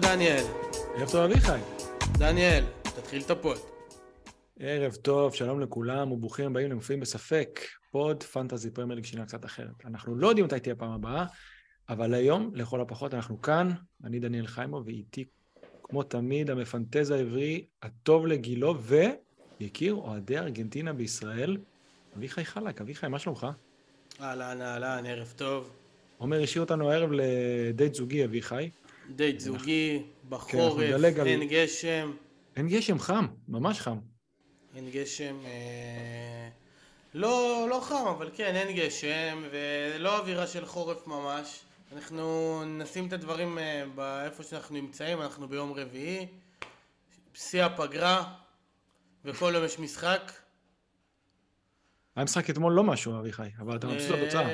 דניאל. ערב טוב אביחי. דניאל, תתחיל את הפוד. ערב טוב, שלום לכולם וברוכים הבאים למופיעים בספק. פוד פנטזי פרמייר שונה קצת אחרת. אנחנו לא יודעים מתי תהיה הפעם הבאה, אבל היום, לכל הפחות, אנחנו כאן. אני דניאל חיימו, ואיתי, כמו תמיד, המפנטז העברי, הטוב לגילו, ויקיר אוהדי ארגנטינה בישראל, אביחי חלק. אביחי, מה שלומך? אהלן, אהלן, ערב טוב. עומר השאיר אותנו הערב לדייט זוגי, אביחי. דייט זוגי, בחורף, אין על... גשם. אין גשם, חם, ממש חם. אין גשם, אה... לא, לא חם, אבל כן, אין גשם, ולא אווירה של חורף ממש. אנחנו נשים את הדברים אה, באיפה שאנחנו נמצאים, אנחנו ביום רביעי, שיא הפגרה, וכל יום יש משחק. היה משחק אתמול לא משהו, אביחי, אבל אתה מבסוט מהתוצאה.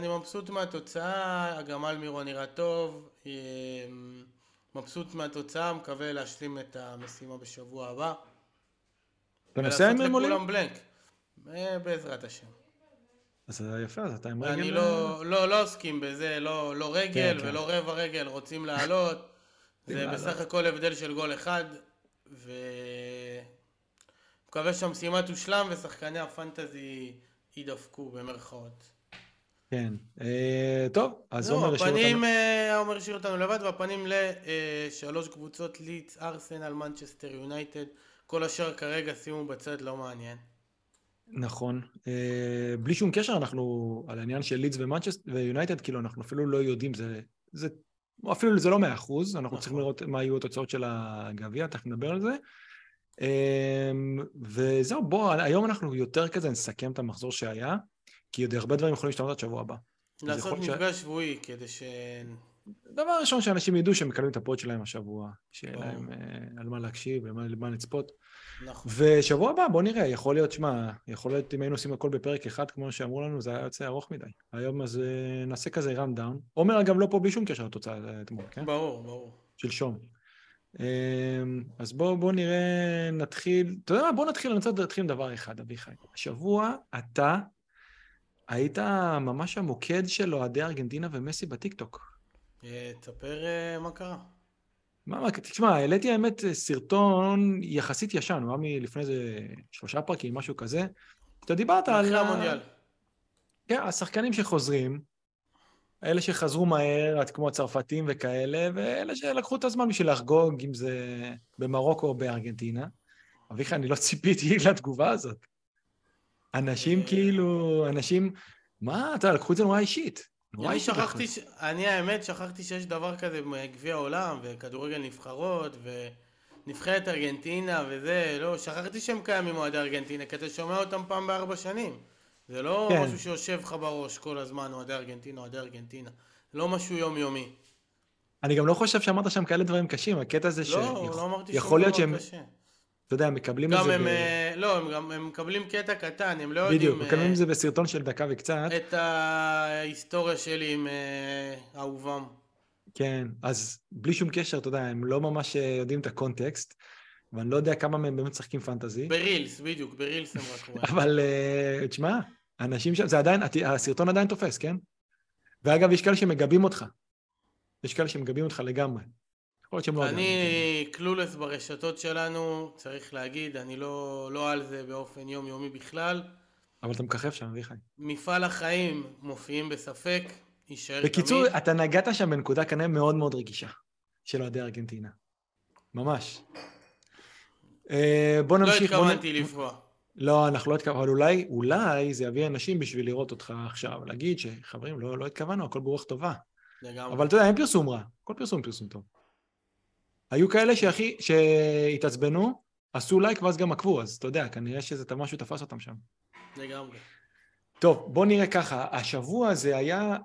אה, אני מבסוט מהתוצאה, הגמל מירו נראה טוב, אה, מבסוט מהתוצאה, מקווה להשלים את המשימה בשבוע הבא. אתה נוסע עם עולים? ולעשות לכולם בלנק, אה, בעזרת השם. אז זה יפה, אז אתה עם רגל... אני לא, לא, לא עוסקים בזה, לא, לא רגל כן, ולא כן. רבע רגל, רוצים לעלות. זה בסך הכל הבדל של גול אחד, ו... מקווה שהמשימה תושלם ושחקני הפנטזי יידפקו במרכאות. כן, אה, טוב, אז לא, עומר השאיר אותנו... הפנים, אה, עומר השאיר אותנו לבד, והפנים לשלוש קבוצות לידס, ארסנל, מנצ'סטר יונייטד, כל השאר כרגע שימו בצד, לא מעניין. נכון, אה, בלי שום קשר אנחנו על העניין של ומנצ'סטר ויונייטד, כאילו אנחנו אפילו לא יודעים, זה, זה אפילו זה לא מאה אחוז, אנחנו נכון. צריכים לראות מה יהיו התוצאות של הגביע, תכף נדבר על זה. וזהו, בוא, היום אנחנו יותר כזה נסכם את המחזור שהיה, כי עוד הרבה דברים יכולים להשתנות עד שבוע הבא. לעשות מפגש ש... שבועי כדי ש... דבר ראשון, שאנשים ידעו שהם מקבלים את הפוד שלהם השבוע, שיהיה להם uh, על מה להקשיב ומה לצפות. נכון. ושבוע הבא, בוא נראה, יכול להיות, שמע, יכול להיות אם היינו עושים הכל בפרק אחד, כמו שאמרו לנו, זה היה יוצא ארוך מדי. היום אז uh, נעשה כזה rundown. עומר אגב לא פה בלי שום קשר לתוצאה אתמול, כן? ברור, ברור. שלשום. אמ, אז בואו בוא נראה, נתחיל, אתה יודע מה, בואו נתחיל, אני רוצה להתחיל עם דבר אחד, אביחי. השבוע אתה היית ממש המוקד של אוהדי ארגנטינה ומסי בטיקטוק. אה, תספר אה, מה קרה. מה, מה, תשמע, העליתי האמת סרטון יחסית ישן, הוא היה מלפני איזה שלושה פרקים, משהו כזה. אתה דיברת על... אחרי המונדיאל. כן, השחקנים שחוזרים, אלה שחזרו מהר, כמו הצרפתים וכאלה, ואלה שלקחו את הזמן בשביל לחגוג, אם זה במרוקו או בארגנטינה. אביחי, אני לא ציפיתי לתגובה הזאת. אנשים כאילו, אנשים, מה, אתה יודע, לקחו את זה נורא אישית. נורא אישית. שכחתי, ש... אני האמת, שכחתי שיש דבר כזה בגביע העולם, וכדורגל נבחרות, ונבחרת ארגנטינה וזה, לא, שכחתי שהם קיימים אוהדי ארגנטינה, כי אתה שומע אותם פעם בארבע שנים. זה לא כן. משהו שיושב לך בראש כל הזמן, אוהדי ארגנטינה, אוהדי ארגנטינה. לא משהו יומיומי. אני גם לא חושב שאמרת שם כאלה דברים קשים, הקטע הזה לא, ש... לא, לא להיות שהם... קשה. אתה יודע, מקבלים את זה... הם, ב... אה, לא, הם גם הם מקבלים קטע קטן, הם לא יודעים... בדיוק, מקבלים את זה בסרטון של דקה וקצת. את ההיסטוריה שלי עם אה, אהובם. כן, אז בלי שום קשר, אתה יודע, הם לא ממש אה, יודעים את הקונטקסט, ואני לא יודע כמה מהם באמת משחקים פנטזי. ברילס, בדיוק, ברילס הם רק רואים. אבל תשמע, אנשים שם, זה עדיין, הסרטון עדיין תופס, כן? ואגב, יש כאלה שמגבים אותך. יש כאלה שמגבים אותך לגמרי. יכול להיות שהם לא... אני קלולס ברשתות שלנו, צריך להגיד, אני לא, לא על זה באופן יומיומי בכלל. אבל אתה מככב שם, אביחי. מפעל החיים מופיעים בספק, יישאר תמיד. בקיצור, אתה נגעת שם בנקודה כנראה מאוד מאוד רגישה של אוהדי ארגנטינה. ממש. אה, בוא נמשיך. לא התכוונתי לפגוע. לא, אנחנו לא התכוונו, אבל אולי, אולי זה יביא אנשים בשביל לראות אותך עכשיו, להגיד שחברים, לא, לא התכוונו, הכל ברוח טובה. לגמרי. אבל אתה יודע, אין פרסום רע, כל פרסום פרסום טוב. היו כאלה שהכי, שהתעצבנו, עשו לייק ואז גם עקבו, אז אתה יודע, כנראה שזה משהו תפס אותם שם. לגמרי. טוב, בוא נראה ככה, השבוע הזה היה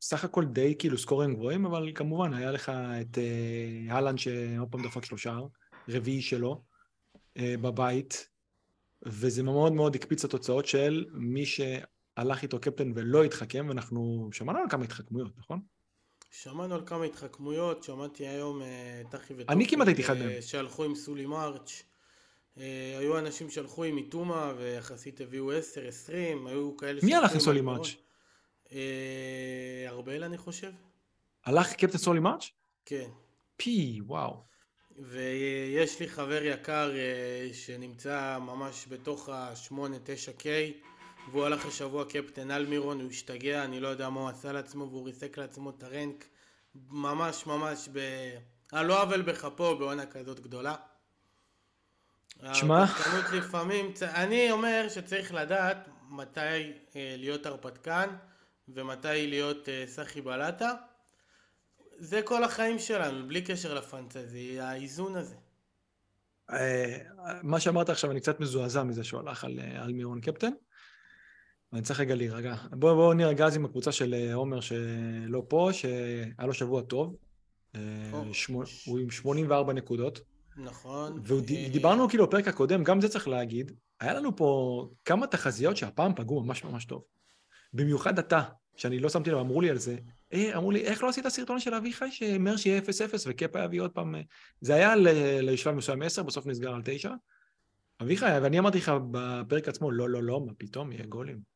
סך הכל די כאילו סקורים גבוהים, אבל כמובן היה לך את אה, אהלן שעוד פעם דפק שלושה, רביעי שלו, אה, בבית, וזה מאוד מאוד הקפיץ התוצאות של מי שהלך איתו קפטן ולא התחכם, ואנחנו שמענו על כמה התחכמויות, נכון? שמענו על כמה התחכמויות, שמעתי היום אה, טחי וטופי. אני כמעט הייתי אחד מהם. אה, שהלכו עם סולי מרץ'. אה, היו אנשים שהלכו עם איתומה ויחסית הביאו 10, 20, היו כאלה... מי הלך עם סולי מרץ'? ארבל אני חושב. הלך קפטן סולי מרץ'? כן. פי, וואו. ויש לי חבר יקר שנמצא ממש בתוך ה-8-9K והוא הלך השבוע קפטן אלמירון, הוא השתגע, אני לא יודע מה הוא עשה לעצמו והוא ריסק לעצמו את הרנק ממש ממש ב... על לא עוול בכפו בעונה כזאת גדולה. שמע? ההרפתקנות לפעמים, אני אומר שצריך לדעת מתי אה, להיות הרפתקן ומתי להיות אה, סחי בלטה. זה כל החיים שלנו, בלי קשר לפנטזי, האיזון הזה. אה, מה שאמרת עכשיו, אני קצת מזועזע מזה שהוא הלך על, על מירון קפטן. אני צריך רגע להירגע. בואו בוא נירגע אז עם הקבוצה של אה, עומר שלא פה, שהיה לו שבוע טוב. שמו, הוא עם 84 נקודות. נכון. ודיברנו כאילו בפרק הקודם, גם זה צריך להגיד, היה לנו פה כמה תחזיות שהפעם פגעו ממש ממש טוב. במיוחד אתה, שאני לא שמתי לב, אמרו לי על זה. אה, אמרו לי, איך לא עשית סרטון של אביחי שאומר שיהיה 0-0 וקפה יביא עוד פעם... זה היה לשלב מסוים 10, בסוף נסגר על 9. אביחי, ואני אמרתי לך בפרק עצמו, לא, לא, לא, מה פתאום, יהיה גולים.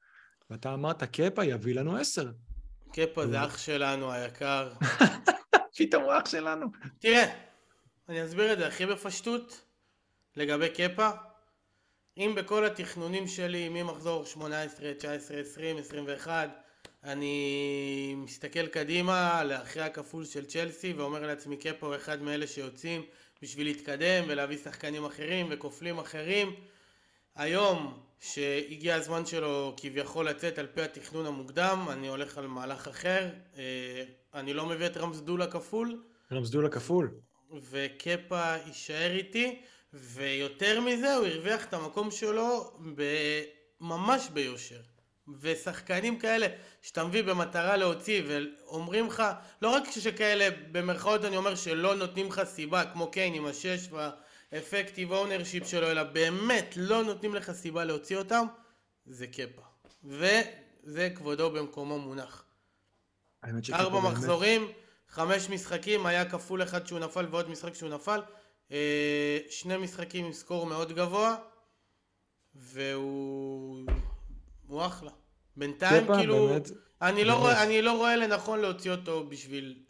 ואתה אמרת, קפה יביא לנו 10. קפה זה אח שלנו היקר. פתאום הוא אח שלנו. תראה, אני אסביר את זה הכי בפשטות לגבי קפה. אם בכל התכנונים שלי ממחזור 18, 19, 20, 21 אני מסתכל קדימה לאחרי הכפול של צ'לסי ואומר לעצמי קפה הוא אחד מאלה שיוצאים בשביל להתקדם ולהביא שחקנים אחרים וכופלים אחרים היום שהגיע הזמן שלו כביכול לצאת על פי התכנון המוקדם אני הולך על מהלך אחר. אה, אני לא מביא את רמזדולה כפול. רמזדולה כפול. וקפה יישאר איתי ויותר מזה הוא הרוויח את המקום שלו ממש ביושר. ושחקנים כאלה שאתה מביא במטרה להוציא ואומרים לך לא רק שכאלה במרכאות אני אומר שלא נותנים לך סיבה כמו קיין עם השש וה effective ownership שלו אלא באמת לא נותנים לך סיבה להוציא אותם זה קפה וזה כבודו במקומו מונח ארבע מחזורים באמת... חמש משחקים היה כפול אחד שהוא נפל ועוד משחק שהוא נפל אה, שני משחקים עם score מאוד גבוה והוא הוא אחלה. בינתיים קפה, כאילו, באמת, אני, לא רואה, אני לא רואה לנכון להוציא אותו בשביל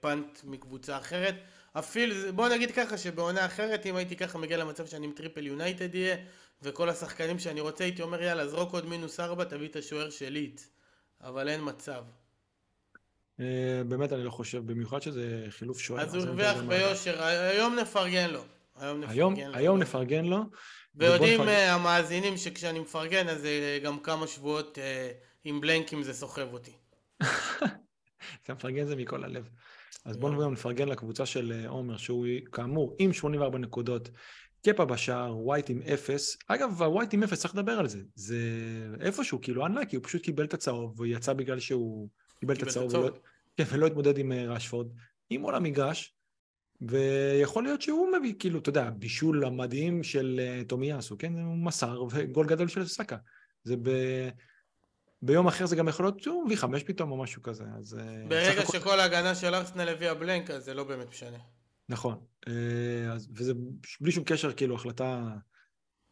punt מקבוצה אחרת. אפילו, בוא נגיד ככה שבעונה אחרת אם הייתי ככה מגיע למצב שאני עם triple יונייטד יהיה וכל השחקנים שאני רוצה הייתי אומר יאללה זרוק עוד מינוס ארבע תביא את השוער שלי אבל אין מצב. אה, באמת אני לא חושב, במיוחד שזה חילוף שוער. אז הוא הרוויח ביושר, היום נפרגן לו. היום נפרגן לו. היום נפרגן לו. ויודעים. אה, המאזינים שכשאני מפרגן אז אה, גם כמה שבועות עם בלנקים זה סוחב אותי. אתה מפרגן זה מכל הלב. אז בואו נפרגן לקבוצה של עומר, שהוא כאמור עם 84 נקודות, קפה בשער, ווייט עם 0. אגב, הווייט עם 0, צריך לדבר על זה. זה איפשהו כאילו אנלקי, הוא פשוט קיבל את הצהוב, והוא יצא בגלל שהוא קיבל את הצהוב, ולא, כן, ולא התמודד עם אה, רשפורד, עם עול המגרש, ויכול להיות שהוא מביא, כאילו, אתה יודע, בישול המדהים של תומיאסו, כן? הוא מסר, וגול גדול של סאקה. זה ב... ביום אחר זה גם יכול להיות שהוא מביא חמש פתאום או משהו כזה, אז... אה, ברגע הכל... שכל ההגנה של ארסנל הביאה בלנק, אז זה לא באמת משנה. נכון, אז, וזה בלי שום קשר, כאילו, החלטה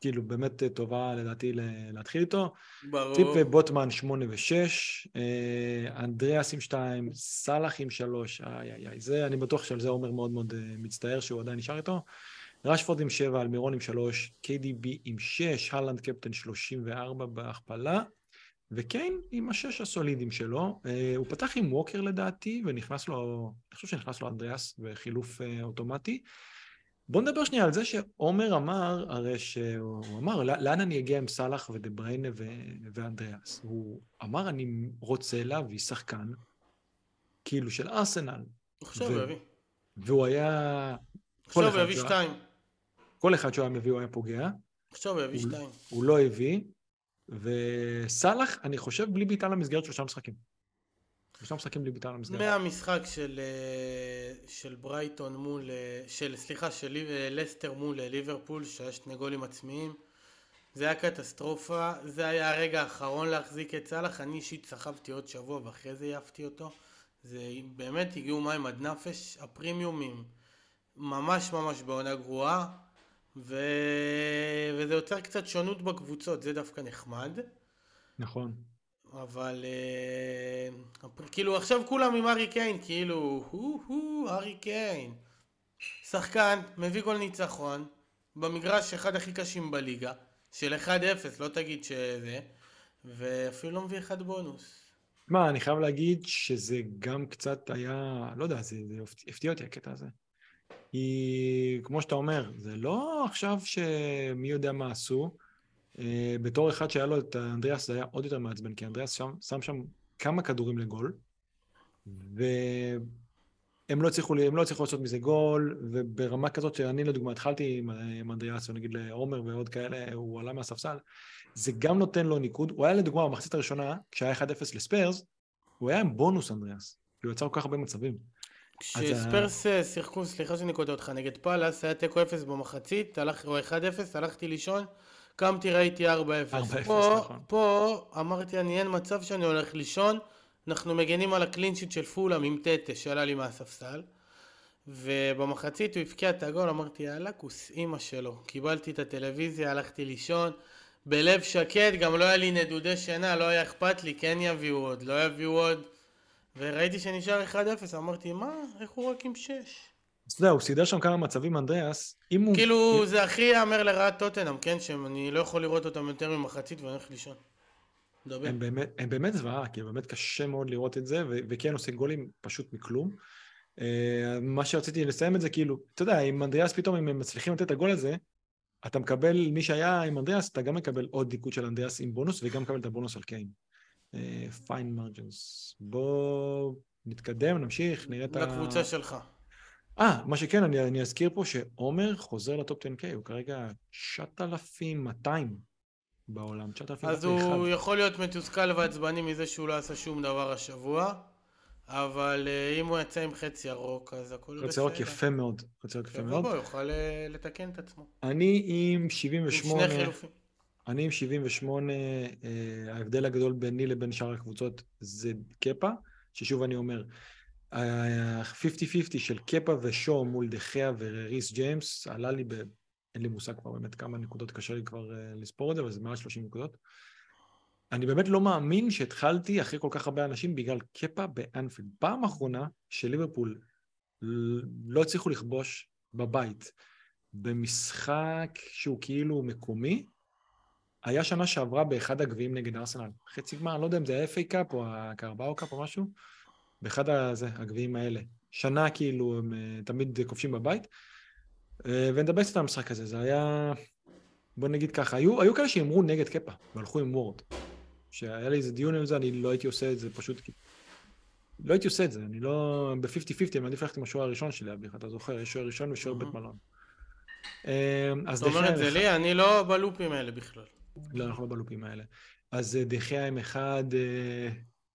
כאילו באמת טובה לדעתי להתחיל איתו. ברור. טיפ ובוטמן 8 ו-6, אנדריאס עם 2, סאלח עם 3, איי איי איי, זה, אני בטוח שעל זה עומר מאוד מאוד אה, מצטער שהוא עדיין נשאר איתו. רשפורד עם 7, אלמירון עם 3, KDB עם 6, הלנד קפטן 34 בהכפלה, וקיין עם השש הסולידים שלו. אה, הוא פתח עם ווקר לדעתי, ונכנס לו, אני חושב שנכנס לו אנדריאס בחילוף אה, אוטומטי. בוא נדבר שנייה על זה שעומר אמר, הרי שהוא אמר, לאן אני אגיע עם סאלח ודה בריינה ואנדריאס? הוא אמר, אני רוצה להביא שחקן, כאילו של ארסנל. עכשיו הוא יביא. והוא היה... עכשיו הוא יביא שתיים. כל אחד שהוא היה מביא הוא היה פוגע. עכשיו הוא יביא שתיים. הוא לא הביא, וסאלח, אני חושב, בלי בעיטה למסגרת שלושה משחקים. שלושה משחקים בלי בית"ר למסגרת. מהמשחק של, אה, של ברייטון מול, אה, של, סליחה, של אה, לסטר מול ליברפול, שהיה שני גולים עצמיים, זה היה קטסטרופה, זה היה הרגע האחרון להחזיק את סאלח, אני אישית סחבתי עוד שבוע ואחרי זה העפתי אותו. זה באמת הגיעו מים עד נפש, הפרימיומים ממש ממש בעונה גרועה, ו... וזה יוצר קצת שונות בקבוצות, זה דווקא נחמד. נכון. אבל אה, כאילו עכשיו כולם עם ארי קיין, כאילו, הו הו, ארי קיין. שחקן, מביא גול ניצחון, במגרש אחד הכי קשים בליגה, של 1-0, לא תגיד שזה, ואפילו לא מביא אחד בונוס. מה, אני חייב להגיד שזה גם קצת היה, לא יודע, זה, זה הפתיע אותי הקטע הזה. כי כמו שאתה אומר, זה לא עכשיו שמי יודע מה עשו. אה, בתור אחד שהיה לו את אנדריאס זה היה עוד יותר מעצבן, כי אנדריאס שם, שם שם כמה כדורים לגול, והם לא הצליחו, לא לעשות מזה גול, וברמה כזאת שאני לדוגמה התחלתי עם, עם אנדריאס, או נגיד לעומר ועוד כאלה, הוא עלה מהספסל, זה גם נותן לו ניקוד. הוא היה לדוגמה במחצית הראשונה, כשהיה 1-0 לספרס, הוא היה עם בונוס אנדריאס, כי הוא יצר כל כך הרבה מצבים. כשספרס ה... שיחקו, סליחה שאני קוטע אותך, נגד פאלאס, היה תיקו 0 במחצית, הלך, או 1-0, הלכתי לישון, קמתי ראיתי 4-0. 4-0, פה, נכון. פה אמרתי אני אין מצב שאני הולך לישון, אנחנו מגנים על ה clean sheet של פולאם עם טטה שעלה לי מהספסל. ובמחצית הוא הבקיע את הגול, אמרתי יאללה כוס אימא שלו. כיביתי את הטלוויזיה, הלכתי לישון, בלב שקט, גם לא היה לי נדודי שינה, לא היה אכפת לי, כן יביאו עוד, לא יביאו עוד. וראיתי שנשאר 1-0, אמרתי, מה, איך הוא רק עם 6? אז אתה יודע, הוא סידר שם כמה מצבים, אנדריאס, אם הוא... כאילו, זה הכי יאמר לרעת טוטנאם, כן? שאני לא יכול לראות אותם יותר ממחצית ואני הולך לישון. דבר. הם באמת, הם באמת זוועה, כי באמת קשה מאוד לראות את זה, וכן עושה גולים פשוט מכלום. אה, מה שרציתי לסיים את זה, כאילו, אתה יודע, אם אנדריאס פתאום, אם הם מצליחים לתת את הגול הזה, אתה מקבל, מי שהיה עם אנדריאס, אתה גם מקבל עוד דיקוד של אנדריאס עם בונוס, וגם מקבל את הבונוס על קיין. פיין uh, מרג'נס. בוא נתקדם, נמשיך, נראה את ה... לקבוצה שלך. אה, מה שכן, אני, אני אזכיר פה שעומר חוזר לטופ 10K, הוא כרגע 9,200 בעולם, 9,201. אז הוא יכול להיות מתוסכל ועצבני מזה שהוא לא עשה שום דבר השבוע, אבל uh, אם הוא יצא עם חצי ירוק, אז הכל בסדר. חצי ירוק יפה מאוד, חצי ירוק יפה מאוד. הוא יוכל uh, לתקן את עצמו. אני עם 78... עם שני חילופים. אני עם 78, אה, ההבדל הגדול ביני לבין שאר הקבוצות זה קפה, ששוב אני אומר, ה-50-50 של קפה ושואו מול דחיה וריס ג'יימס עלה לי ב... אין לי מושג כבר באמת כמה נקודות, קשה לי כבר uh, לספור את זה, אבל זה מעל 30 נקודות. אני באמת לא מאמין שהתחלתי אחרי כל כך הרבה אנשים בגלל קפה באנפילד. פעם אחרונה שליברפול לא הצליחו לכבוש בבית במשחק שהוא כאילו מקומי, היה שנה שעברה באחד הגביעים נגד ארסנל. חצי גמר, אני לא יודע אם זה ה-FA Cup או ה Carabao Cup או משהו, באחד הזה, הגביעים האלה. שנה כאילו הם אה, תמיד כובשים בבית. אה, ונדבר קצת על המשחק הזה, זה היה... בוא נגיד ככה, היו, היו כאלה שהימרו נגד קפה, והלכו עם וורד. שהיה לי איזה דיון עם זה, אני לא הייתי עושה את זה פשוט כי... לא הייתי עושה את זה, אני לא... ב-50-50, אני מעדיף ללכת עם השוער הראשון שלי, אביך, אתה זוכר, יש שוער ראשון ושוער בית מלון. אה, אתה אומר את זה לי, אני לא בלופים האלה בכלל. לא, אנחנו לא בלופים האלה. אז אה, דחיה עם אחד, אה,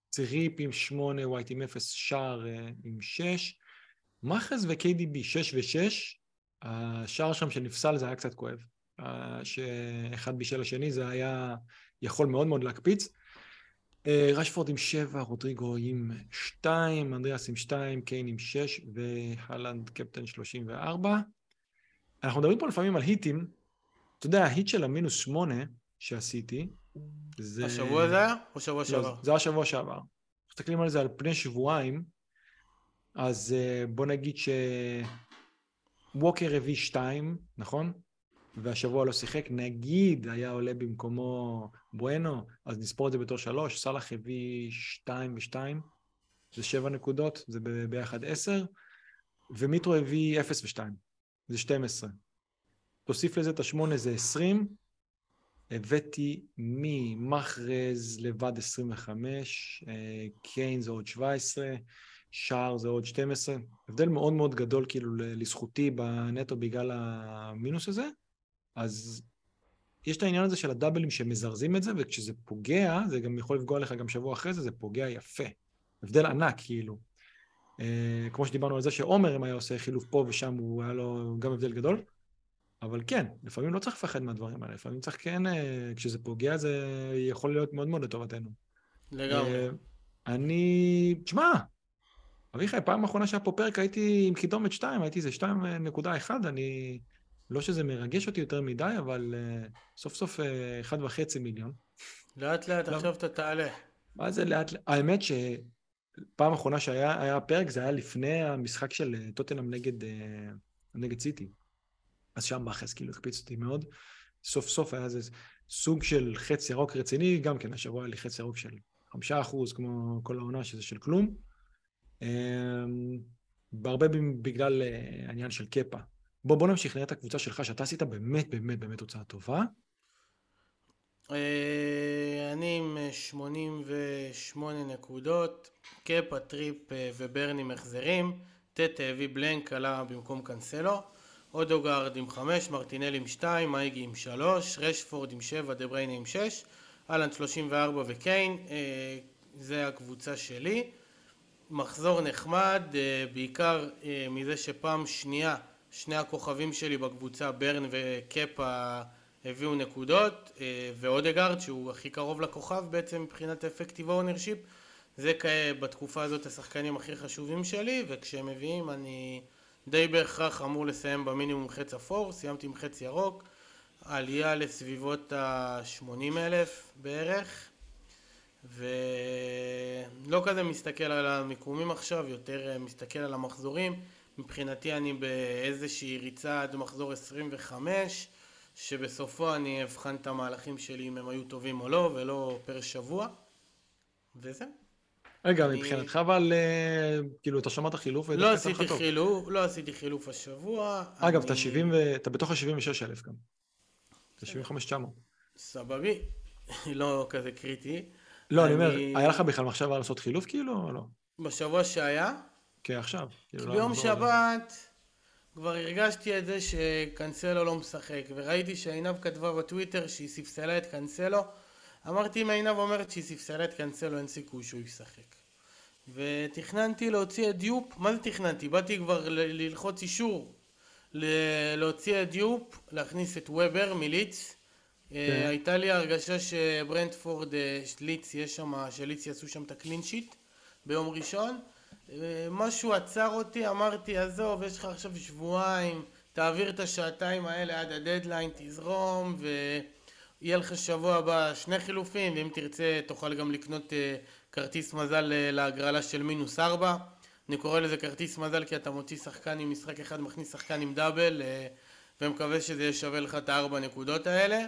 צריפ עם שמונה, ווייט עם אפס, שער אה, עם שש. מאחז ו-KDB, שש ושש. השער שם שנפסל זה היה קצת כואב. שאחד בישל השני זה היה יכול מאוד מאוד להקפיץ. רשפורד עם שבע, רודריגו עם שתיים, אנדריאס עם שתיים, קיין עם שש והלנד קפטן שלושים וארבע. אנחנו מדברים פה לפעמים על היטים. אתה יודע, ההיט של המינוס שמונה, שעשיתי. זה... השבוע זה היה? או שבוע לא, שעבר? זה היה שבוע שעבר. מסתכלים על זה על פני שבועיים, אז uh, בוא נגיד שווקר הביא שתיים, נכון? והשבוע לא שיחק, נגיד היה עולה במקומו בואנו, אז נספור את זה בתור שלוש, סאלח הביא שתיים ושתיים, זה שבע נקודות, זה ביחד עשר, ומיטרו הביא אפס ושתיים, זה שתים עשרה. תוסיף לזה את השמונה, זה עשרים, הבאתי ממחרז לבד 25, אה, קיין זה עוד 17, שער זה עוד 12. הבדל מאוד מאוד גדול כאילו לזכותי בנטו בגלל המינוס הזה. אז יש את העניין הזה של הדאבלים שמזרזים את זה, וכשזה פוגע, זה גם יכול לפגוע לך גם שבוע אחרי זה, זה פוגע יפה. הבדל ענק כאילו. Uh, כמו שדיברנו על זה שעומר אם היה עושה חילוף פה ושם, הוא היה לו גם הבדל גדול. אבל כן, לפעמים לא צריך לפחד מהדברים האלה, לפעמים צריך כן, אה, כשזה פוגע זה יכול להיות מאוד מאוד לטובתנו. לגמרי. אה, אני, תשמע, אביחי, פעם אחרונה שהיה פה פרק הייתי עם קידומת 2, הייתי איזה 2.1, אני... לא שזה מרגש אותי יותר מדי, אבל uh, סוף סוף אחד וחצי מיליון. לאט לאט, עכשיו אתה תעלה. מה זה לאט לאט? האמת שפעם אחרונה שהיה פרק זה היה לפני המשחק של טוטנאם נגד... Uh, נגד סיטי. אז שם מאחז כאילו הקפיץ אותי מאוד. סוף סוף היה איזה סוג של חץ ירוק רציני, גם כן השבוע היה לי חץ ירוק של חמישה אחוז, כמו כל העונה שזה של כלום. אמ, בהרבה בגלל אה, העניין של קפה. בוא, בוא נמשיך, נראה את הקבוצה שלך, שאתה עשית באמת באמת באמת תוצאה טובה. אה, אני עם 88 נקודות, קפה, טריפ אה, וברני מחזרים, טטה הביא blank, עלה במקום קנסלו, אודוגרד עם 5, מרטינלי עם 2, מייגי עם 3, רשפורד עם 7, דה בריינה עם 6, אהלנד 34 וקיין, זה הקבוצה שלי. מחזור נחמד, בעיקר מזה שפעם שנייה שני הכוכבים שלי בקבוצה, ברן וקפה, הביאו נקודות, אה, ואודגרד, שהוא הכי קרוב לכוכב בעצם מבחינת effective ownership, זה בתקופה הזאת השחקנים הכי חשובים שלי, וכשהם מביאים אני די בהכרח אמור לסיים במינימום חץ אפור, סיימתי עם חץ ירוק, עלייה לסביבות ה-80 אלף בערך, ולא כזה מסתכל על המיקומים עכשיו, יותר אה, מסתכל על המחזורים. מבחינתי אני באיזושהי ריצה עד מחזור 25 שבסופו אני אבחן את המהלכים שלי אם הם היו טובים או לא ולא פר שבוע וזהו. רגע. מבחינתך אבל אה, כאילו אתה שמעת חילוף? לא עשיתי חילוף, לא עשיתי חילוף השבוע. אגב. אתה 70 ו... אתה בתוך ה-76 אלף גם. אתה 75 900. סבבי, לא כזה קריטי. לא, אני אומר, היה לך בכלל מחשבה לעשות חילוף כאילו או לא? בשבוע שהיה? כן, עכשיו. כאילו, לא ביום שבת כבר הרגשתי את זה שקנסלו לא משחק, וראיתי שעינב כתבה בטוויטר שהיא ספסלה את קנסלו. אמרתי אם עינב אומרת שהיא ספסלה את קנסלו אין סיכוי שהוא ישחק. ותכננתי להוציא את דיופ, מה זה תכננתי? באתי כבר ללחוץ אישור להוציא את דיופ, להכניס את וובר מלידס. אה, כן. הייתה לי הרגשה שברנדפורד, אה, לידס, יש שם, שלידס יעשו שם את ה clean sheet ביום ראשון. משהו עצר אותי, אמרתי עזוב, יש לך עכשיו שבועיים, תעביר את השעתיים האלה עד הדדליין, תזרום ויהיה לך שבוע הבא שני חילופים ואם תרצה תוכל גם לקנות אה, כרטיס מזל אה, להגרלה של מינוס ארבע. אני קורא לזה כרטיס מזל כי אתה מוציא שחקן עם משחק אחד, מכניס שחקן עם דאבל אה, ומקווה שזה יהיה שווה לך את הארבע נקודות האלה.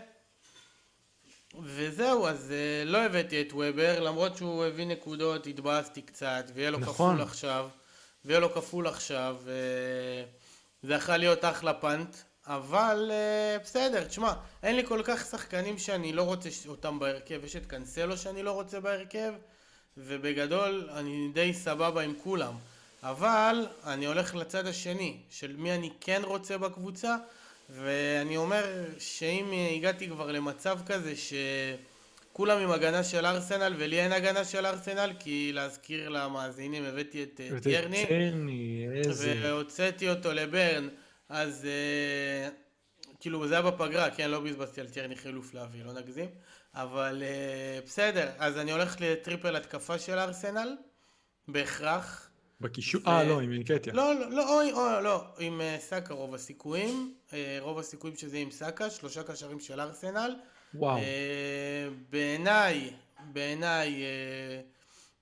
וזהו, אז uh, לא הבאתי את וובר, למרות שהוא הביא נקודות, התבאסתי קצת, ויהיה לו נכון. כפול עכשיו, ויהיה לו כפול עכשיו, זה יכול להיות אחלה פאנט, אבל בסדר, תשמע, אין לי כל כך שחקנים שאני לא רוצה אותם בהרכב, יש את קנסלו שאני לא רוצה בהרכב, ובגדול אני די סבבה עם כולם, אבל אני הולך לצד השני, של מי אני כן רוצה בקבוצה, ואני אומר שאם הגעתי כבר למצב כזה שכולם עם הגנה של ארסנל ולי אין הגנה של ארסנל כי להזכיר למאזינים הבאתי את אה, טיירני והוצאתי אותו לברן אז אה, כאילו זה היה בפגרה כן לא בזבזתי על טיירני חילוף להביא לא נגזים אבל אה, בסדר אז אני הולך לטריפל התקפה של ארסנל בהכרח בקישור, אה, לא, עם אינקטיה. לא, לא, לא, לא, עם אה, סאקה רוב הסיכויים, אה, רוב הסיכויים שזה עם סאקה, שלושה קשרים של ארסנל. וואו. בעיניי, בעיניי,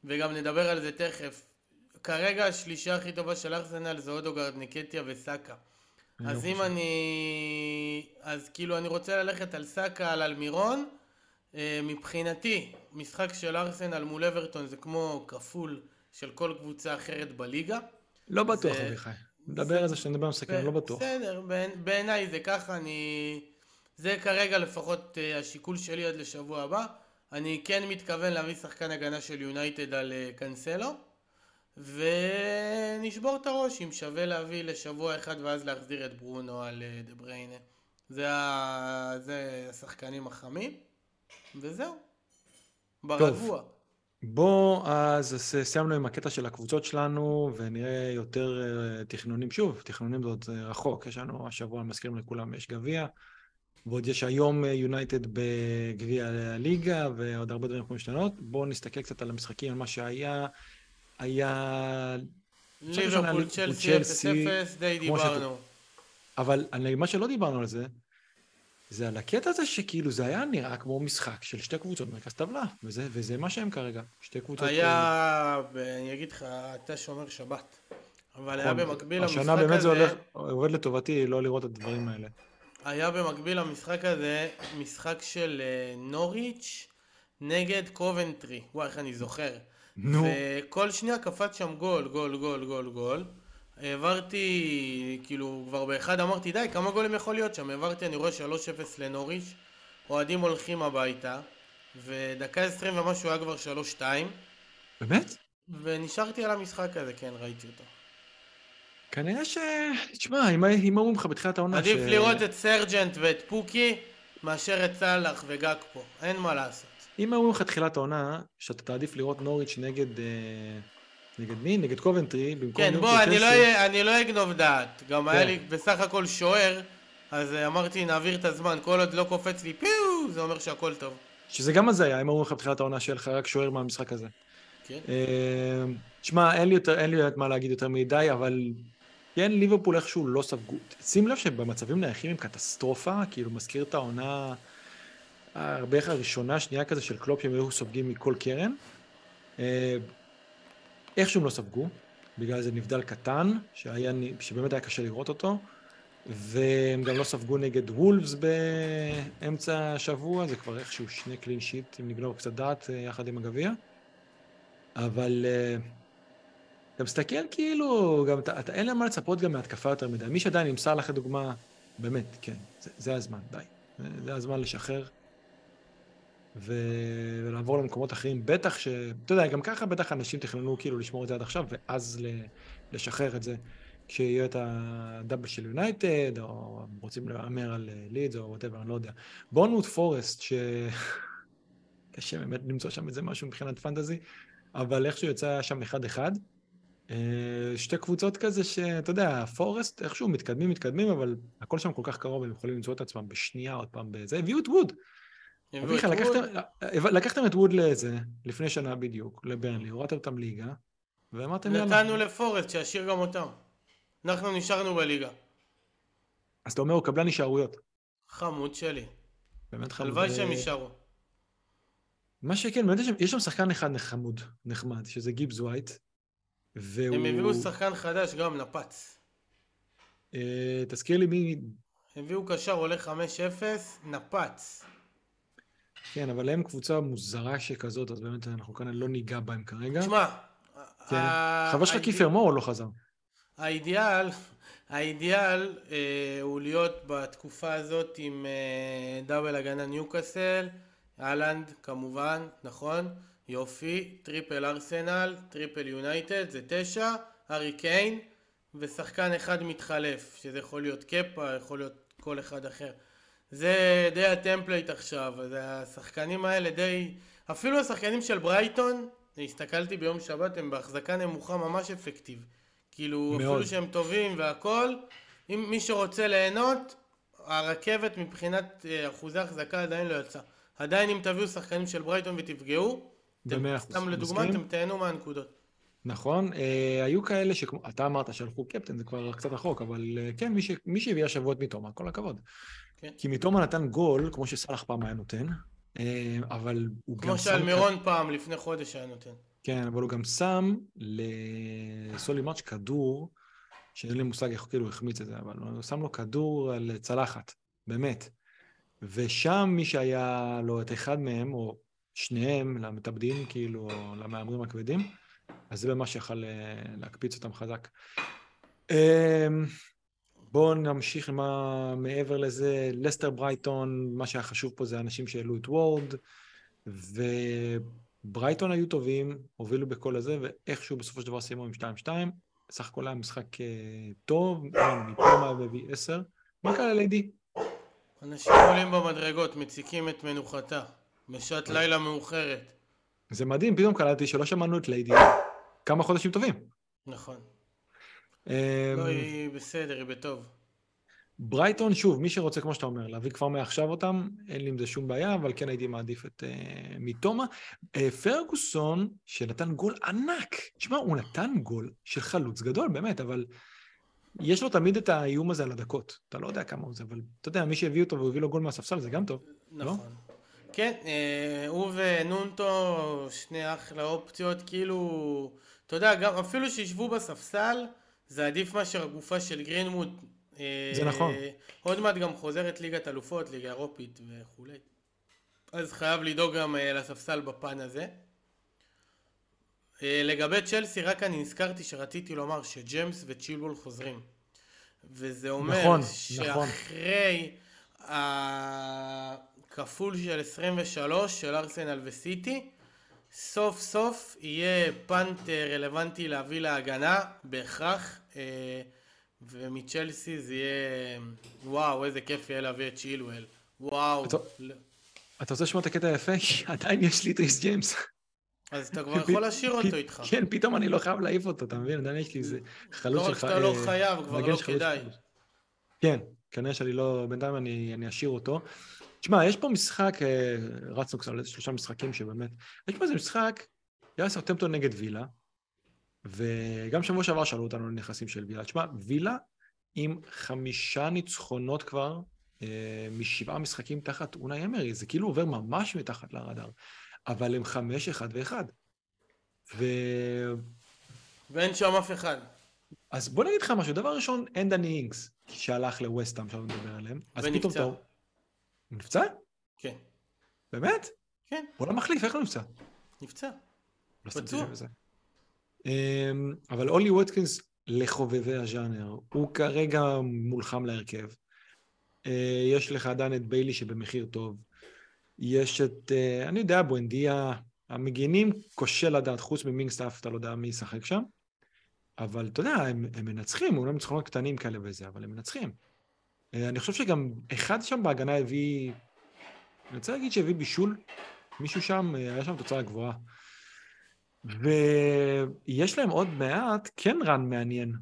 וגם נדבר על זה תכף, כרגע השלישה הכי טובה של ארסנל זה אודוגרד, ניקטיה וסאקה. אז לא אם אני... אז כאילו אני רוצה ללכת על סאקה, על אלמירון. מבחינתי, משחק של ארסנל מול אברטון זה כמו כפול. של כל קבוצה אחרת בליגה. לא בטוח, אביחי. נדבר על זה כשנדבר על משחקים, לא בטוח. בסדר, בעיניי זה ככה, אני... זה כרגע לפחות אה, השיקול שלי עד לשבוע הבא. אני כן מתכוון להביא שחקן הגנה של יונייטד על אה, קנסלו, ונשבור את הראש אם שווה להביא לשבוע אחד ואז להחזיר את ברונו על אה, דה בריינה. זה, ה... זה השחקנים החמים, וזהו. ברגוע. טוב. בוא אז סיימנו עם הקטע של הקבוצות שלנו ונראה יותר אה, תכנונים. שוב, תכנונים זה עוד רחוק, יש לנו השבוע, מזכירים לכולם, יש גביע, ועוד יש היום יונייטד בגביע הליגה ועוד הרבה דברים יכולים להשתנות. בואו נסתכל קצת על המשחקים, על מה שהיה. היה... ליברפול, צ'לסי, 0-0, די דיברנו. אבל מה שלא דיברנו על זה, זה על הקטע הזה שכאילו זה היה נראה כמו משחק של שתי קבוצות מרכז טבלה, וזה, וזה מה שהם כרגע, שתי קבוצות... היה, ב... אני אגיד לך, אתה שומר שבת. אבל היה נכון. במקביל השנה למשחק באמת זה הזה, הולך, עובד לטובתי לא לראות את הדברים האלה. היה במקביל למשחק הזה משחק של אה, נוריץ' נגד קובנטרי. וואי, איך אני זוכר. נו, וכל שנייה קפץ שם גול, גול, גול, גול, גול. העברתי, כאילו, כבר באחד אמרתי, די, כמה גולים יכול להיות שם? העברתי, אני רואה 3-0 לנוריץ', אוהדים הולכים הביתה, ודקה 20 ומשהו היה כבר 3-2, באמת? ונשארתי על המשחק הזה, כן, ראיתי אותו. כנראה ש... תשמע, אם אומרים לך בתחילת העונה עדיף לראות את סרג'נט ואת פוקי, מאשר את סאלח וגג פה, אין מה לעשות. אם אומרים לך תחילת העונה, שאתה תעדיף לראות נוריץ' נגד... אה, נגד מי? נגד קובנטרי, במקום כן, בוא, אני לא אני לא אגנוב דעת. גם היה כן. לי בסך הכל שוער, אז אה, אמרתי, נעביר את הזמן, כל עוד לא קופץ לי פיו, זה אומר שהכל טוב. שזה גם הזיה, אם אומרים לך בתחילת העונה שיהיה לך רק שוער מהמשחק הזה. כן. אה, תשמע, אין לי יותר, אין לי מה להגיד יותר מדי, אבל כן, ליברפול איכשהו לא ספגו. שים לב שבמצבים נייחים הם קטסטרופה, כאילו מזכיר את העונה אה, בערך הראשונה, שנייה כזה של קלופ שהם היו סופגים מכל קרן. איכשהו הם לא ספגו, בגלל זה נבדל קטן, שהיה, שבאמת היה קשה לראות אותו, והם גם לא ספגו נגד וולפס באמצע השבוע, זה כבר איכשהו שני clean sheet, אם נגנוב קצת דעת, אה, יחד עם הגביע. אבל אה, אתה מסתכל כאילו, גם אתה, אתה, אין להם מה לצפות גם מהתקפה יותר מדי. מי שעדיין עם סאלח לדוגמה, באמת, כן, זה, זה הזמן, די. זה הזמן לשחרר ו... ולעבור למקומות אחרים. בטח ש... אתה יודע, גם ככה בטח אנשים תכננו כאילו לשמור את זה עד עכשיו, ואז ל... לשחרר את זה כשיהיה את ה double של יונייטד, או רוצים להמר על לידס או whatever, אני לא יודע. בורנמוט פורסט, ש... קשה באמת למצוא שם איזה משהו מבחינת פנטזי, אבל איכשהו יצא שם אחד-אחד. אה, שתי קבוצות כזה שאתה יודע, פורסט איכשהו מתקדמים, מתקדמים, אבל הכל שם כל כך קרוב, הם יכולים למצוא את עצמם בשנייה עוד פעם בזה. הביאו את ווד. אביחי, את ווד. לקחתם, את ווד לזה, לפני שנה בדיוק, לברנלי, הורדתם אותם ליגה, ואמרתם יאללה. נתנו לפורסט, שישאיר גם אותם. אנחנו נשארנו בליגה. אז אתה אומר, הוא קבלן הישארויות. חמוד שלי. באמת חמוד. הלוואי אה, שהם יישארו. מה שכן, באמת יש שם- שחקן אחד חמוד, נחמד, שזה גיבס ווייט. והוא... הם הביאו שחקן חדש גם, נפץ. אה, תזכיר לי מי... הביאו קשר עולה 5-0, נפץ. כן, אבל הם קבוצה מוזרה שכזאת, אז באמת אנחנו כאן לא ניגע בהם כרגע. תשמע, כן. האיד- כיפר מור לא חזר. האידיאל, האידיאל אה, הוא להיות בתקופה הזאת עם אה, double הגנה ניוקאסל, אהלנד כמובן, נכון? יופי, triple ארסנל, triple יונייטד, זה תשע, ארי קיין, ושחקן אחד מתחלף, שזה יכול להיות קפה, יכול להיות כל אחד אחר. זה די ה template עכשיו, אז השחקנים האלה די... אפילו השחקנים של ברייטון, הסתכלתי ביום שבת, הם בהחזקה נמוכה ממש אפקטיב. כאילו, מאוד. אפילו שהם טובים והכל, אם מי שרוצה ליהנות, הרכבת מבחינת אה, אחוזי החזקה עדיין לא יצאה. עדיין אם תביאו שחקנים של ברייטון ותפגעו, אתם-. סתם לדוגמה, מסכים? אתם תהנו מהנקודות. נכון, אה, היו כאלה שכמו, אתה אמרת שהלכו קפטן, זה כבר קצת רחוק, אבל אה, כן, מי, ש, מי שהביא השבוע את מיטומה, כל הכבוד. כן. כי מיטומה נתן גול, כמו שסאלח פעם היה נותן, אה, אבל הוא גם כמו שם... שאלמירון פעם, לפני חודש היה נותן. כן, אבל הוא גם שם לסולימאץ' כדור, שאין לי מושג איך כאילו החמיץ את זה, אבל הוא שם לו כדור על צלחת, באמת. ושם מי שהיה לו את אחד מהם, או שניהם, למתאבדים, כאילו, למהמרים הכבדים, אז זה ממש יכל אה, להקפיץ אותם חזק. בואו נמשיך מה מעבר לזה. לסטר ברייטון, מה שהיה חשוב פה זה אנשים שהעלו את וורד, וברייטון היו טובים, הובילו בכל הזה, ואיכשהו בסופו של דבר סיימו עם 2-2. בסך הכל היה משחק אה, טוב, מפרמה והביא 10. מה קרה לליידי? אנשים עולים במדרגות, מציקים את מנוחתה. בשעת לילה מאוחרת. זה מדהים, פתאום קלטתי שלא שמענו את ליידי כמה חודשים טובים. נכון. אמ, לא, היא בסדר, היא בטוב. ברייטון, שוב, מי שרוצה, כמו שאתה אומר, להביא כבר מעכשיו אותם, אין לי עם זה שום בעיה, אבל כן הייתי מעדיף את uh, מיטומה. Uh, פרגוסון, שנתן גול ענק, תשמע, הוא נתן גול של חלוץ גדול, באמת, אבל יש לו תמיד את האיום הזה על הדקות. אתה לא יודע כמה הוא זה, אבל אתה יודע, מי שהביא אותו והביא לו גול מהספסל, זה גם טוב. נכון. כן, אה, הוא ונונטו, שני אחלה אופציות, כאילו, אתה יודע, גם אפילו שישבו בספסל, זה עדיף מאשר הגופה של גרינמוד. זה נכון. עוד מעט גם חוזרת ליגת אלופות, ליגה אירופית וכולי. אז חייב לדאוג גם לספסל בפן הזה. לגבי צ'לסי, רק אני נזכרתי שרציתי לומר שג'יימס וצ'ילבול חוזרים. וזה אומר נכון, שאחרי הכפול של 23 של ארסנל וסיטי, סוף סוף יהיה פאנט רלוונטי להביא להגנה, בהכרח, ומצ'לסי זה יהיה, וואו, איזה כיף יהיה להביא את צ'ילואל, וואו. אתה רוצה לשמוע את הקטע היפה? עדיין יש לי את ריס ג'יימס. אז אתה כבר יכול להשאיר אותו איתך. כן, פתאום אני לא חייב להעיף אותו, אתה מבין? עדיין יש לי איזה חלוץ שלך. לא רק שאתה לא חייב, כבר לא כדאי. כן, כנראה שאני לא, בינתיים אני אשאיר אותו. תשמע, יש פה משחק, אה, רצנו קצת על איזה שלושה משחקים שבאמת, יש פה איזה משחק, היה סרטמפטון נגד וילה, וגם שבוע שעבר שאלו אותנו על נכסים של וילה. תשמע, וילה עם חמישה ניצחונות כבר, אה, משבעה משחקים תחת אונאי אמרי, זה כאילו עובר ממש מתחת לרדאר, אבל הם חמש, אחד ואחד. ו... ואין שם אף אחד. אז בוא נגיד לך משהו, דבר ראשון, אין דני אינגס, שהלך לווסטהאם, עכשיו נדבר עליהם. ונפצע. הוא נפצע? כן. באמת? כן. הוא לא מחליף, איך הוא נפצע? נפצע. לא פצוע. אמ, אבל אולי ווטקינס לחובבי הז'אנר, הוא כרגע מולחם להרכב. אה, יש לך עדיין את ביילי שבמחיר טוב. יש את, אה, אני יודע, בואנדיה, המגינים קשה לדעת, חוץ ממינגסטאפ, אתה לא יודע מי ישחק שם. אבל אתה יודע, הם, הם מנצחים, אולי ניצחונות קטנים כאלה וזה, אבל הם מנצחים. אה, אני חושב שגם אחד שם בהגנה הביא, אני רוצה להגיד שהביא בישול, מישהו שם, היה שם תוצאה גבוהה. ויש להם עוד מעט כן רן מעניין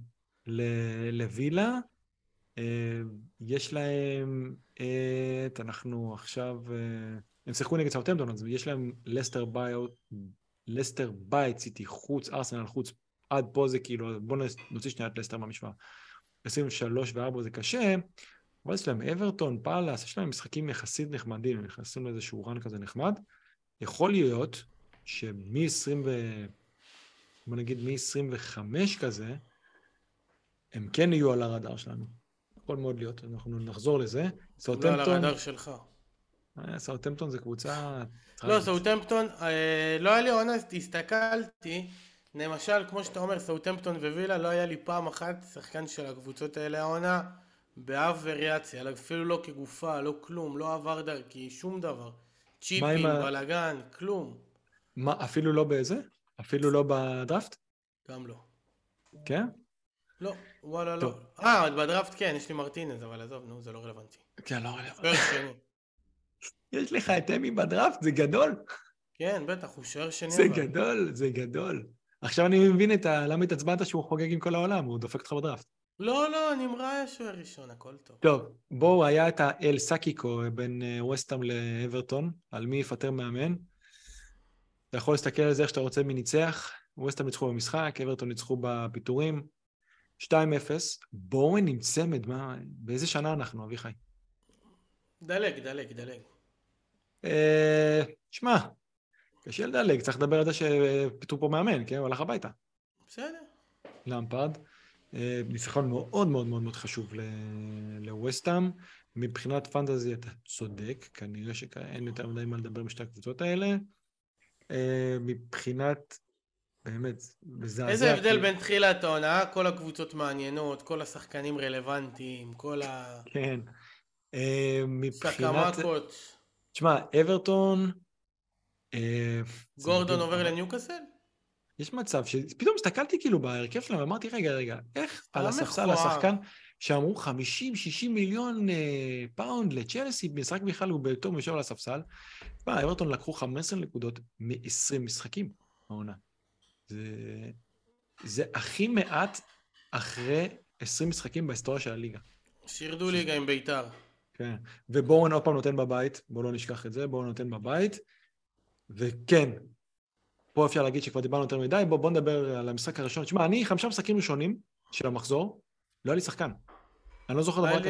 לווילה. אה, יש להם את, אנחנו עכשיו, אה, הם שיחקו נגד סאוטמפטון, אז יש להם לסטר ביו, לסטר בית סיטי חוץ, ארסנל חוץ, עד פה זה כאילו, בואו נוציא שנייה את לסטר מהמשוואה. 23 ו-4 זה קשה, אבל יש להם אברטון, פאלאס, יש להם משחקים יחסית נחמדים, הם נכנסים לאיזשהו רן כזה נחמד. יכול להיות שמ-20 ו... בוא נגיד מ-25 כזה, הם כן יהיו על הרדאר שלנו. יכול מאוד להיות, אנחנו נחזור לזה. סאוטמפטון... לא על הרדאר שלך. אה, סאוטמפטון זה קבוצה... לא, סאוטמפטון, אה, לא היה לי עונה, הסתכלתי, למשל, כמו שאתה אומר, סאוטמפטון ווילה, לא היה לי פעם אחת שחקן של הקבוצות האלה העונה, באף וריאציה, אפילו לא כגופה, לא כלום, לא עבר דרכי, שום דבר. צ'יפים, בלאגן, כלום. מה, אפילו לא באיזה? אפילו לא בדראפט? גם לא. כן? לא, וואלה לא. אה, בדראפט כן, יש לי מרטינז, אבל עזוב, נו, זה לא רלוונטי. כן, לא רלוונטי. יש לך את אמי בדראפט, זה גדול. כן, בטח, הוא שוער שני. זה אבל. גדול, זה גדול. עכשיו אני מבין את ה... למה התעצבנת שהוא חוגג עם כל העולם, הוא דופק אותך בדראפט. לא, לא, נמרא היה שוער ראשון, הכל טוב. טוב, בואו, היה את האל סאקיקו בין אה, ווסטהאם לאברטון, על מי יפטר מאמן. אתה יכול להסתכל על זה איך שאתה רוצה מי ניצח. ווסטהאם ניצחו במשחק, אברטון ניצחו בפיטורים. 2-0, בואו נמצא מדמה, באיזה שנה אנחנו, אביחי? דלג, דלג, דלג. אה, שמע, קשה לדלג, צריך לדבר על זה שפיטרו פה מאמן, כן? הוא הלך הביתה. בסדר. למפרד. אה, ניצחון מאוד מאוד מאוד מאוד חשוב לווסטאם. מבחינת פנטזי אתה צודק, כנראה שאין יותר מדי מה לדבר בשתי הקבוצות האלה. אה, מבחינת, באמת, מזעזע. איזה הבדל בין תחילת העונה, כל הקבוצות מעניינות, כל השחקנים רלוונטיים, כל ה... כן. אה, מבחינת... סקמקות. תשמע, אברטון... גורדון עובר לניוקאסל? יש מצב שפתאום הסתכלתי כאילו בהרכב שלהם ואמרתי, רגע, רגע, איך על הספסל השחקן שאמרו 50-60 מיליון אה, פאונד לצ'לסי, משחק בכלל הוא בתור מישור על הספסל. תשמע, אברטון לקחו 15 נקודות מ-20 משחקים העונה. זה, זה הכי מעט אחרי 20 משחקים בהיסטוריה של הליגה. שירדו ליגה עם בית"ר. כן, ובואו עוד פעם נותן בבית, בואו לא נשכח את זה, בואו נותן בבית. וכן, פה אפשר להגיד שכבר דיברנו יותר מדי, בואו בוא נדבר על המשחק הראשון. תשמע, אני חמישה משחקים ראשונים של המחזור, לא היה לי שחקן. אני לא זוכר דבר כזה.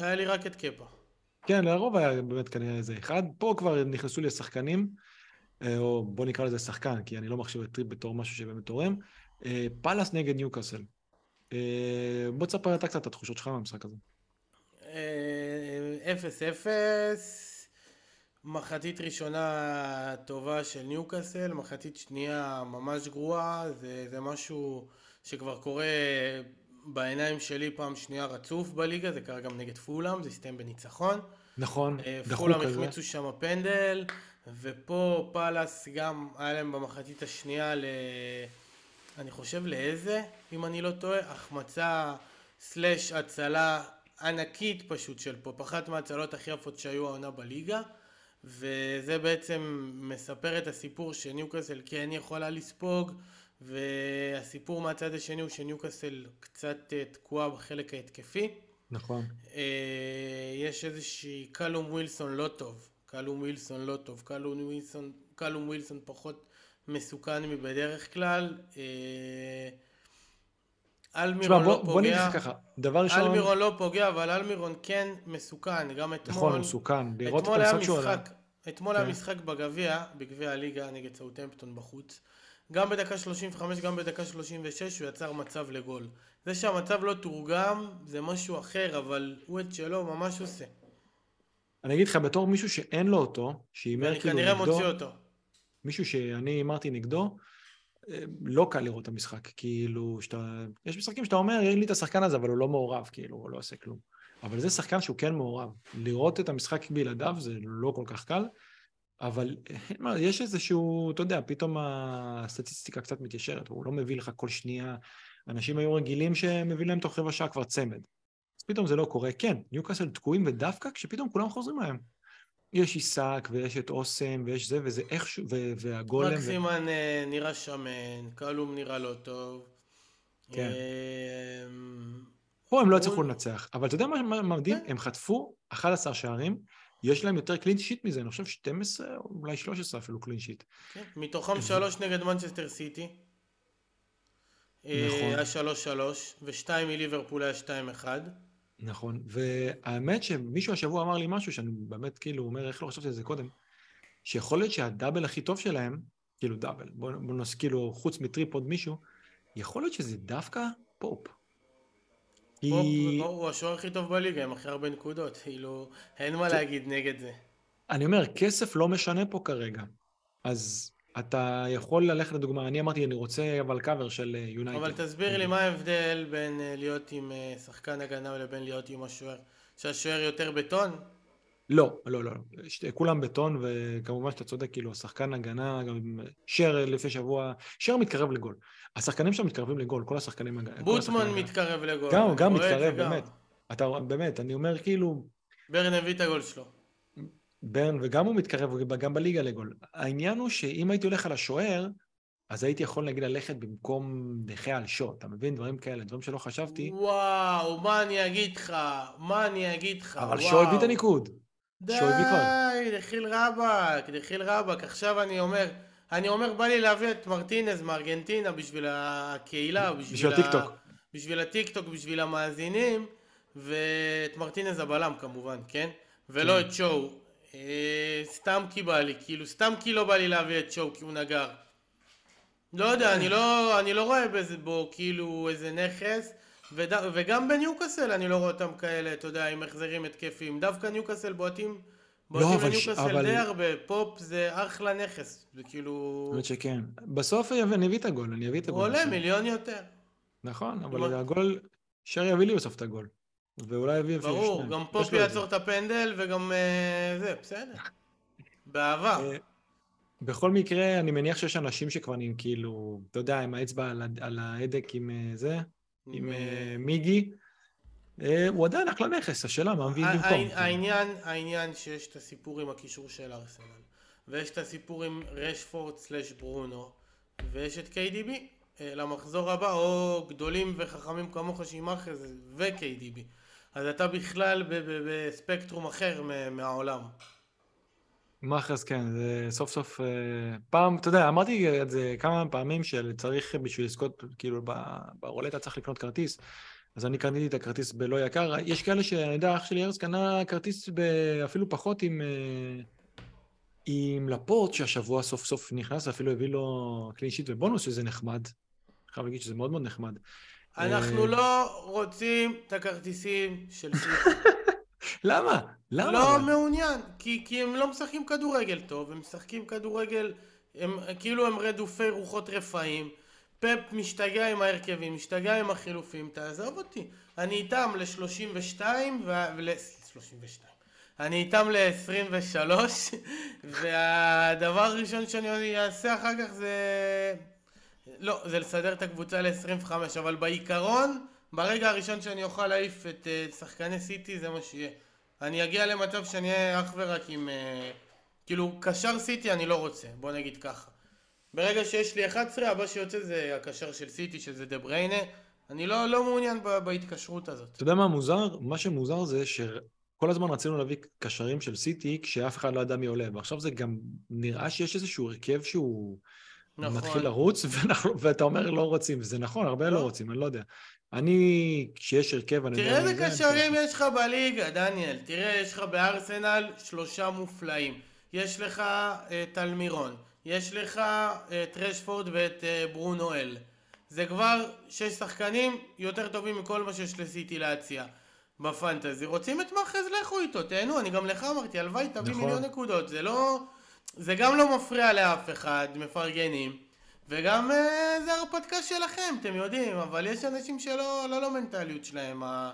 היה לי רק את קפה. כן, לרוב היה באמת כנראה איזה אחד. פה כבר נכנסו לי השחקנים, אה, או בוא נקרא לזה שחקן, כי אני לא מחשיב את טריפ בתור משהו שבאמת תורם. אה, פאלאס נגד ניוקאסל. אה, בוא תספר אתה קצת את התחושות שלך מהמשחק הזה. אה, אפס אפס, מחצית ראשונה טובה של ניוקאסל, מחצית שנייה ממש גרועה, זה, זה משהו שכבר קורה בעיניים שלי פעם שנייה רצוף בליגה, זה קרה גם נגד פולאם, זה הסתיים בניצחון. נכון, אה, דחוק פולאם. החמיצו שם פנדל, ופה פאלאס גם היה להם במחצית השנייה ל... אני חושב לאיזה, אם אני לא טועה, החמצה slash הצלה ענקית פשוט של פופ, אחת מההצלות הכי יפות שהיו העונה בליגה, וזה בעצם מספר את הסיפור שניוקאסל כן יכולה לספוג, והסיפור מהצד השני הוא שניוקאסל קצת אה, תקועה בחלק ההתקפי. נכון. אה, יש איזושהי קאלום ווילסון לא טוב, קאלום ווילסון לא טוב, קאלום ווילסון, קאלום ווילסון פחות מסוכן מבדרך כלל. אלמירון בוא, לא בוא נגיד פוגע, לך ככה, דבר ראשון, אלמירון לא פוגע, אבל אלמירון כן מסוכן, גם נכון, אתמול, הוא מסוכן, לראות את אתמול היה המשחק שהוא עלה. אתמול היה כן. משחק בגביע, בגביע הליגה נגד סאוטהמפטון בחוץ. גם בדקה 35, גם בדקה 36 הוא יצר מצב לגול. זה שהמצב לא תורגם זה משהו אחר, אבל הוא את שלו ממש עושה. אני אגיד לך, בתור מישהו שאין לו אותו, שהימר כאילו כנראה נגדו, מוציא אותו. מישהו שאני הימרתי נגדו, לא קל לראות את המשחק, כאילו, שאתה, יש משחקים שאתה אומר, אין לי את השחקן הזה, אבל הוא לא מעורב, כאילו, הוא לא עושה כלום. אבל זה שחקן שהוא כן מעורב. לראות את המשחק בלעדיו זה לא כל כך קל, אבל יש איזשהו, אתה יודע, פתאום הסטטיסטיקה קצת מתיישרת, הוא לא מביא לך כל שנייה. אנשים היו רגילים שמביא להם תוך רבע שעה כבר צמד. אז פתאום זה לא קורה. כן, ניוקאסל תקועים, ודווקא כשפתאום כולם חוזרים להם. יש עיסק, ויש את אוסם, ויש זה, וזה איכשהו, ו- והגולם... ו- מקסימן אה, נראה שמן, קלום נראה לא טוב. כן. אה, פה הם לא הצליחו לנצח, אבל אתה יודע מה מדהים? כן. הם חטפו 11 שערים, יש להם יותר קלין שיט מזה, אני חושב 12 או אולי 13 אפילו קלין שיט. כן, מתוכם שלוש נגד מנצ'סטר סיטי. אה, נכון. היה שלוש שלוש, ושתיים מליברפול היה. נכון, והאמת שמישהו השבוע אמר לי משהו שאני באמת כאילו אומר, איך לא חשבתי על זה קודם, שיכול להיות שה double הכי טוב שלהם, כאילו double, בוא, בוא נוס כאילו חוץ מטריפ עוד מישהו, יכול להיות שזה דווקא פופ. פופ הוא השוער הכי טוב בליגה, עם הכי הרבה נקודות, כאילו, אין מה להגיד נגד זה. אני אומר, כסף לא משנה פה כרגע. אז אתה יכול ללכת לדוגמה, אני אמרתי, אני רוצה אבל קאבר של אה, יונייטד. אבל תסביר לי מה ההבדל בין אה, להיות עם אה, שחקן הגנה לבין להיות עם השוער. שהשוער יותר בטון? לא, לא, לא. ש- כולם בטון, וכמובן שאתה צודק, כאילו, השחקן הגנה, גם שר לפני שבוע, שר מתקרב לגול. השחקנים שם מתקרבים לגול, כל השחקנים... בוטמן. מתקרב לגול. גם, גם מתקרב. באמת. אתה, באמת, אני אומר כאילו, ברן הביא את הגול שלו. ברן, וגם הוא מתקרב, גם בליגה לגול. העניין הוא שאם הייתי הולך על השוער, אז הייתי יכול נגיד ללכת במקום דה חאה על שואו, אתה מבין? דברים כאלה, דברים שלא חשבתי, וואו, מה אני אגיד לך? מה אני אגיד לך? אבל וואו. שואו הביא את הניקוד. די. דחיל רבאק, דחיל רבאק. עכשיו אני אומר, אני אומר, בא לי להביא את מרטינז מארגנטינה בשביל הקהילה, בשביל ה- הטיקטוק. בשביל הטיקטוק, בשביל המאזינים, ואת מרטינז הבלם כמובן, כן? ולא כן. את שואו. אה, סתם כי בא לי, כאילו, סתם כי לא בא לי להביא את שואו כי הוא נגר. לא יודע, אני לא, אני לא רואה בזה בו כאילו איזה נכס, וד, וגם בניוקאסל אני לא רואה אותם כאלה, אתה יודע, עם החזרים התקפיים. דווקא ניוקאסל בועטים, בועטים אבל ש- לניוקאסל אבל- די הרבה, פופ זה אחלה נכס, זה כאילו... האמת שכן. בסוף אני אביא את הגול, אני אביא את הוא הגול. עולה בסוף. מיליון יותר. נכון, אבל הגול, שר יביא לי בסוף את הגול. ואולי אפילו ברור. גם יש פופ לו את זה. יעצור את הפנדל וגם אה, זה, בסדר. באהבה. אה, בכל מקרה, אני מניח שיש אנשים שכבר נהיים כאילו, אתה יודע, עם האצבע על ההדק עם אה, זה, עם מיגי. הוא עדיין אחלה נכס, השאלה מה מביאים ה- במקום. העניין- העניין, שיש את הסיפור עם הקישור של ארסנל, ויש את הסיפור עם רשפורד סלאש ברונו, ויש את KDB למחזור הבא, או גדולים וחכמים כמוך שעם אחז ו-KDB. אז אתה בכלל בספקטרום אחר מהעולם. מאחז, כן, זה סוף סוף, אה, פעם, אתה יודע, אמרתי את זה כמה פעמים שצריך בשביל לזכות, כאילו, ברולטה צריך לקנות כרטיס, אז אני קניתי את הכרטיס בלא יקר. יש כאלה שאני יודע, אח שלי ארז קנה כרטיס אפילו פחות עם, אה, עם לפורט, שהשבוע סוף סוף נכנס, ואפילו הביא לו קלין שיט ובונוס, שזה נחמד. חייב להגיד שזה מאוד מאוד נחמד. אנחנו אה, לא רוצים את הכרטיסים של סיטי. למה? למה? לא? מעוניין, כי, כי הם לא משחקים כדורגל טוב, הם משחקים כדורגל, הם כאילו הם רדופי רוחות רפאים. פפ משתגע עם ההרכבים, משתגע עם החילופים, תעזוב אותי. אני איתם ל-32 ו... ול... 32. אני איתם ל-23, והדבר הראשון שאני אעשה אחר כך זה... לא, זה לסדר את הקבוצה ל-25, אבל בעיקרון, ברגע הראשון שאני אוכל להעיף את uh, שחקני סיטי זה מה שיהיה. אני אגיע למצב שאני אהיה אך ורק עם... Uh, כאילו, קשר סיטי אני לא רוצה, בוא נגיד ככה. ברגע שיש לי 11, הבא שיוצא זה הקשר של סיטי, שזה דה בריינה. אני לא, לא מעוניין ב- בהתקשרות הזאת. אתה יודע מה מוזר? מה שמוזר זה שכל הזמן רצינו להביא קשרים של סיטי כשאף אחד לא ידע מי עולה, ועכשיו זה גם נראה שיש איזשהו הרכב שהוא נכון. מתחיל לרוץ, ואנחנו, ואתה אומר לא רוצים, וזה נכון, הרבה לא לא. רוצים, אני לא יודע. אני, כשיש הרכב, אני תראה איזה קשרים יש לך בליגה, דניאל. תראה, יש לך בארסנל שלושה מופלאים. יש לך את אלמירון. יש לך את רשפורד ואת אה, ברונואל. זה כבר שש שחקנים יותר טובים מכל מה שיש לסיטי להציע בפנטזי. רוצים את מאחז, לכו איתו, תהנו. אני גם לך אמרתי, הלוואי תביא נכון. מיליון נקודות. זה לא... זה גם לא מפריע לאף אחד, מפרגנים. וגם אה, זה הרפתקה שלכם, אתם יודעים, אבל יש אנשים שלא, לא למנטליות שלהם ה-